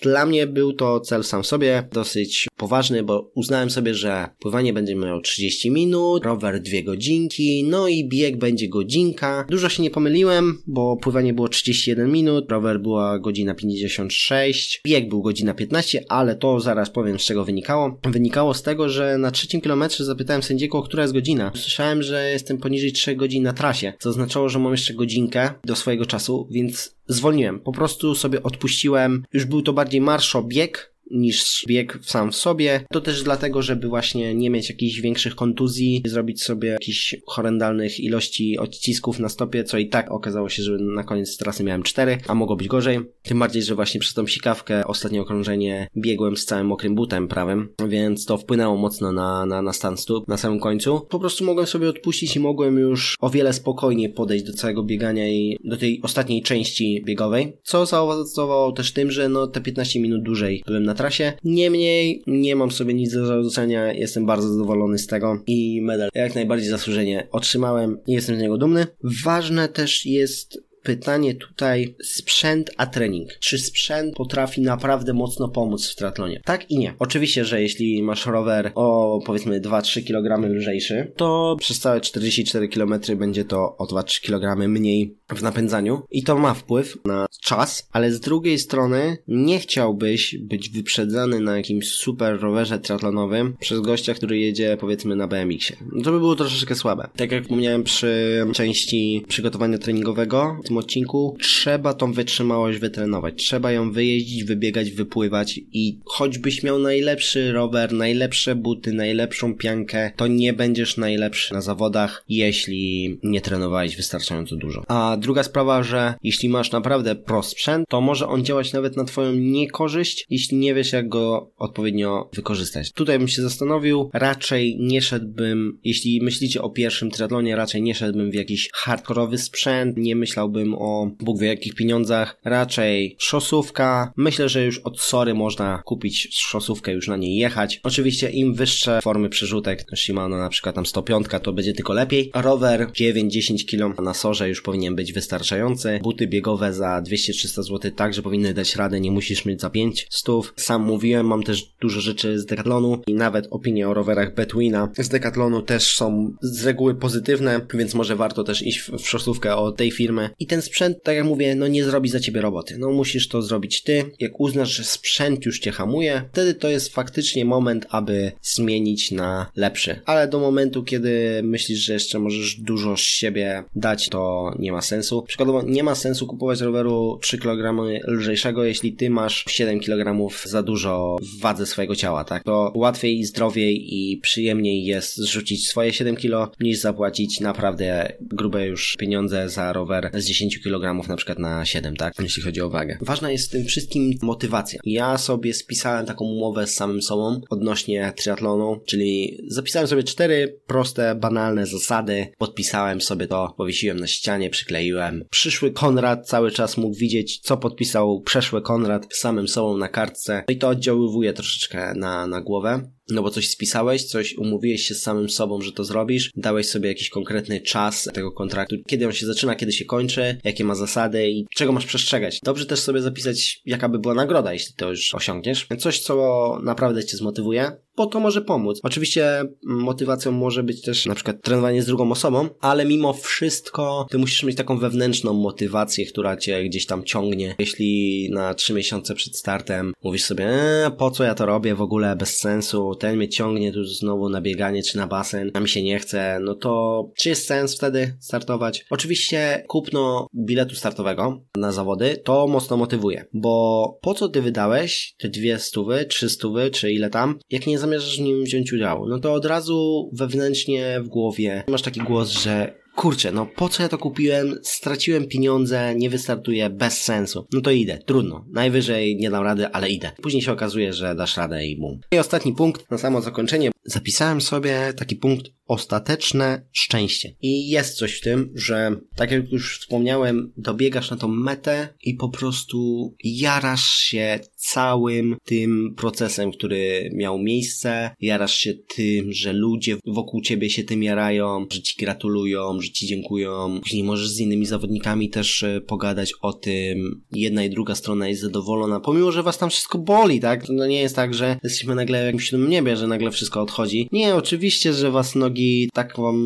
dla mnie był to cel sam sobie, dosyć poważny, bo uznałem sobie, że pływanie będzie miało 30 minut, rower 2 godzinki, no i bieg będzie godzinka. Dużo się nie pomyliłem, bo pływanie było 31 minut, rower była godzina 56, bieg był godzina 15, ale to zaraz powiem z czego wynikało. Wynikało z tego, że na trzecim kilometrze zapytałem sędziego, która jest godzina. Słyszałem, że jestem poniżej 3 godzin na trasie, co oznaczało, że mam jeszcze godzinkę do swojego czasu, więc zwolniłem. Po prostu sobie odpuściłem. Już był to bardziej marszobieg, niż bieg sam w sobie. To też dlatego, żeby właśnie nie mieć jakichś większych kontuzji, zrobić sobie jakichś horrendalnych ilości odcisków na stopie, co i tak okazało się, że na koniec trasy miałem 4, a mogło być gorzej. Tym bardziej, że właśnie przez tą sikawkę ostatnie okrążenie biegłem z całym mokrym butem prawym, więc to wpłynęło mocno na, na, na stan stóp na samym końcu. Po prostu mogłem sobie odpuścić i mogłem już o wiele spokojniej podejść do całego biegania i do tej ostatniej części biegowej, co zaowocowało też tym, że no te 15 minut dłużej byłem na trasie. Niemniej nie mam sobie nic do zarzucenia, jestem bardzo zadowolony z tego i medal jak najbardziej zasłużenie otrzymałem i jestem z niego dumny. Ważne też jest pytanie tutaj sprzęt a trening. Czy sprzęt potrafi naprawdę mocno pomóc w triatlonie? Tak i nie. Oczywiście, że jeśli masz rower o powiedzmy 2-3 kg lżejszy, to przez całe 44 km będzie to o 2-3 kg mniej w napędzaniu i to ma wpływ na czas, ale z drugiej strony nie chciałbyś być wyprzedzany na jakimś super rowerze triatlonowym przez gościa, który jedzie powiedzmy na BMX-ie. To by było troszeczkę słabe. Tak jak wspomniałem przy części przygotowania treningowego, tym odcinku, trzeba tą wytrzymałość wytrenować. Trzeba ją wyjeździć, wybiegać, wypływać i choćbyś miał najlepszy rower, najlepsze buty, najlepszą piankę, to nie będziesz najlepszy na zawodach, jeśli nie trenowałeś wystarczająco dużo. A druga sprawa, że jeśli masz naprawdę pro sprzęt, to może on działać nawet na twoją niekorzyść, jeśli nie wiesz jak go odpowiednio wykorzystać. Tutaj bym się zastanowił, raczej nie szedłbym, jeśli myślicie o pierwszym triatlonie, raczej nie szedłbym w jakiś hardkorowy sprzęt, nie myślałbym o Bóg wie jakich pieniądzach, raczej szosówka. Myślę, że już od Sory można kupić szosówkę, już na niej jechać. Oczywiście im wyższe formy przerzutek, Shimano na przykład tam 105, to będzie tylko lepiej. Rower 9-10 kg na Sorze już powinien być wystarczający. Buty biegowe za 200-300 zł także powinny dać radę, nie musisz mieć za 5 stów. Sam mówiłem, mam też dużo rzeczy z Decathlonu i nawet opinie o rowerach Betwina z Decathlonu też są z reguły pozytywne, więc może warto też iść w szosówkę od tej firmy. I ten sprzęt, tak jak mówię, no nie zrobi za ciebie roboty. No musisz to zrobić ty. Jak uznasz, że sprzęt już cię hamuje, wtedy to jest faktycznie moment, aby zmienić na lepszy. Ale do momentu, kiedy myślisz, że jeszcze możesz dużo z siebie dać, to nie ma sensu. Przykładowo, nie ma sensu kupować roweru 3 kg lżejszego, jeśli ty masz 7 kg za dużo w wadze swojego ciała, tak? To łatwiej zdrowiej i przyjemniej jest zrzucić swoje 7 kg, niż zapłacić naprawdę grube już pieniądze za rower z 10 kg na przykład na 7, tak? Jeśli chodzi o wagę. Ważna jest w tym wszystkim motywacja. Ja sobie spisałem taką umowę z samym sobą odnośnie triatlonu, czyli zapisałem sobie cztery proste, banalne zasady, podpisałem sobie to, powiesiłem na ścianie, przykleiłem. Przyszły Konrad cały czas mógł widzieć, co podpisał przeszły Konrad z samym sobą na kartce. No i to oddziaływuje troszeczkę na, na głowę. No bo coś spisałeś, coś umówiłeś się z samym sobą, że to zrobisz, dałeś sobie jakiś konkretny czas tego kontraktu, kiedy on się zaczyna, kiedy się kończy, jakie ma zasady i czego masz przestrzegać. Dobrze też sobie zapisać, jaka by była nagroda, jeśli to już osiągniesz. Coś, co naprawdę cię zmotywuje, bo to może pomóc. Oczywiście motywacją może być też na przykład trenowanie z drugą osobą, ale mimo wszystko ty musisz mieć taką wewnętrzną motywację, która cię gdzieś tam ciągnie. Jeśli na trzy miesiące przed startem mówisz sobie, eee, po co ja to robię w ogóle, bez sensu, ten mnie ciągnie tu znowu na bieganie czy na basen, a mi się nie chce, no to czy jest sens wtedy startować? Oczywiście kupno biletu startowego na zawody to mocno motywuje, bo po co ty wydałeś te dwie stówy, trzy stówy, czy ile tam, jak nie zamierzasz w nim wziąć udziału? No to od razu wewnętrznie w głowie masz taki głos, że kurczę, no po co ja to kupiłem, straciłem pieniądze, nie wystartuję, bez sensu. No to idę, trudno. Najwyżej nie dam rady, ale idę. Później się okazuje, że dasz radę i bum. I ostatni punkt, na samo zakończenie. Zapisałem sobie taki punkt ostateczne szczęście. I jest coś w tym, że tak jak już wspomniałem, dobiegasz na tą metę i po prostu jarasz się całym tym procesem, który miał miejsce, jarasz się tym, że ludzie wokół ciebie się tym jarają, że ci gratulują, że ci dziękują. Później możesz z innymi zawodnikami też e, pogadać o tym. Jedna i druga strona jest zadowolona, pomimo, że was tam wszystko boli, tak? To nie jest tak, że jesteśmy nagle w jakimś siódmym niebie, że nagle wszystko odchodzi. Nie, oczywiście, że was nogi tak wam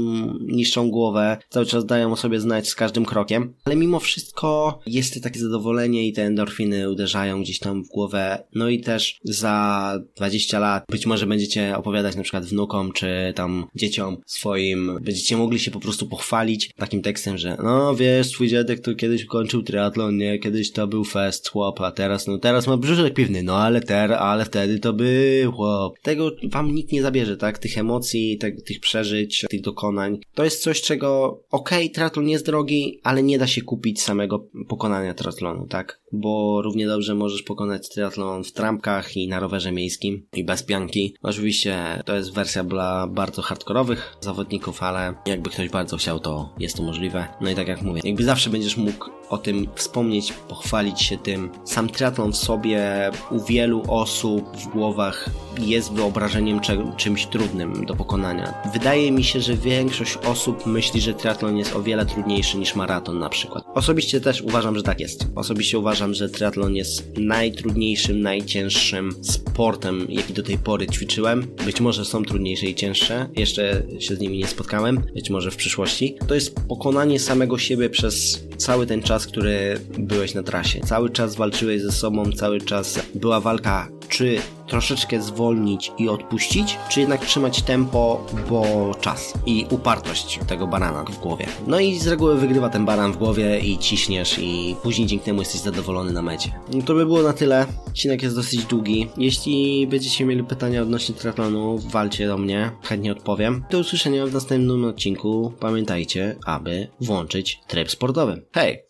niszczą głowę, cały czas dają o sobie znać z każdym krokiem, ale mimo wszystko jest takie zadowolenie i te endorfiny uderzają gdzieś tam w głowę. No i też za 20 lat być może będziecie opowiadać na przykład wnukom czy tam dzieciom swoim, będziecie mogli się po prostu pochwalić takim tekstem, że no wiesz, twój dziadek to kiedyś kończył triatlon, nie? Kiedyś to był fest, chłop, a teraz, no teraz ma brzuszek piwny, no ale ter, ale wtedy to był chłop. Tego wam nikt nie zabierze, tak? Tych emocji, tych przeżyć, tych dokonań. To jest coś, czego okej, okay, triatlon jest drogi, ale nie da się kupić samego pokonania triatlonu, tak? Bo równie dobrze możesz pokonać triatlon w trampkach i na rowerze miejskim i bez pianki. Oczywiście to jest wersja dla bardzo hardkorowych zawodników, ale jakby ktoś bardzo chciał, to jest to możliwe. No i tak jak mówię, jakby zawsze będziesz mógł o tym wspomnieć, pochwalić się tym. Sam triatlon w sobie u wielu osób w głowach jest wyobrażeniem czymś trudnym do pokonania. Wydaje mi się, że większość osób myśli, że triatlon jest o wiele trudniejszy niż maraton na przykład. Osobiście też uważam, że tak jest. Osobiście uważam, że triatlon jest najtrudniejszym, najcięższym sportem, jaki do tej pory ćwiczyłem. Być może są trudniejsze i cięższe, jeszcze się z nimi nie spotkałem, być może w przyszłości. To jest pokonanie samego siebie przez cały ten czas, który byłeś na trasie. Cały czas walczyłeś ze sobą, cały czas była walka, czy troszeczkę zwolnić i odpuścić, czy jednak trzymać tempo, bo czas i upartość tego barana w głowie. No i z reguły wygrywa ten baran w głowie i ciśniesz i później dzięki temu jesteś zadowolony na mecie. No to by było na tyle. Odcinek jest dosyć długi. Jeśli będziecie mieli pytania odnośnie triatlonu, walcie do mnie, chętnie odpowiem. Do usłyszenia w następnym odcinku. Pamiętajcie, aby włączyć tryb sportowy. Hej!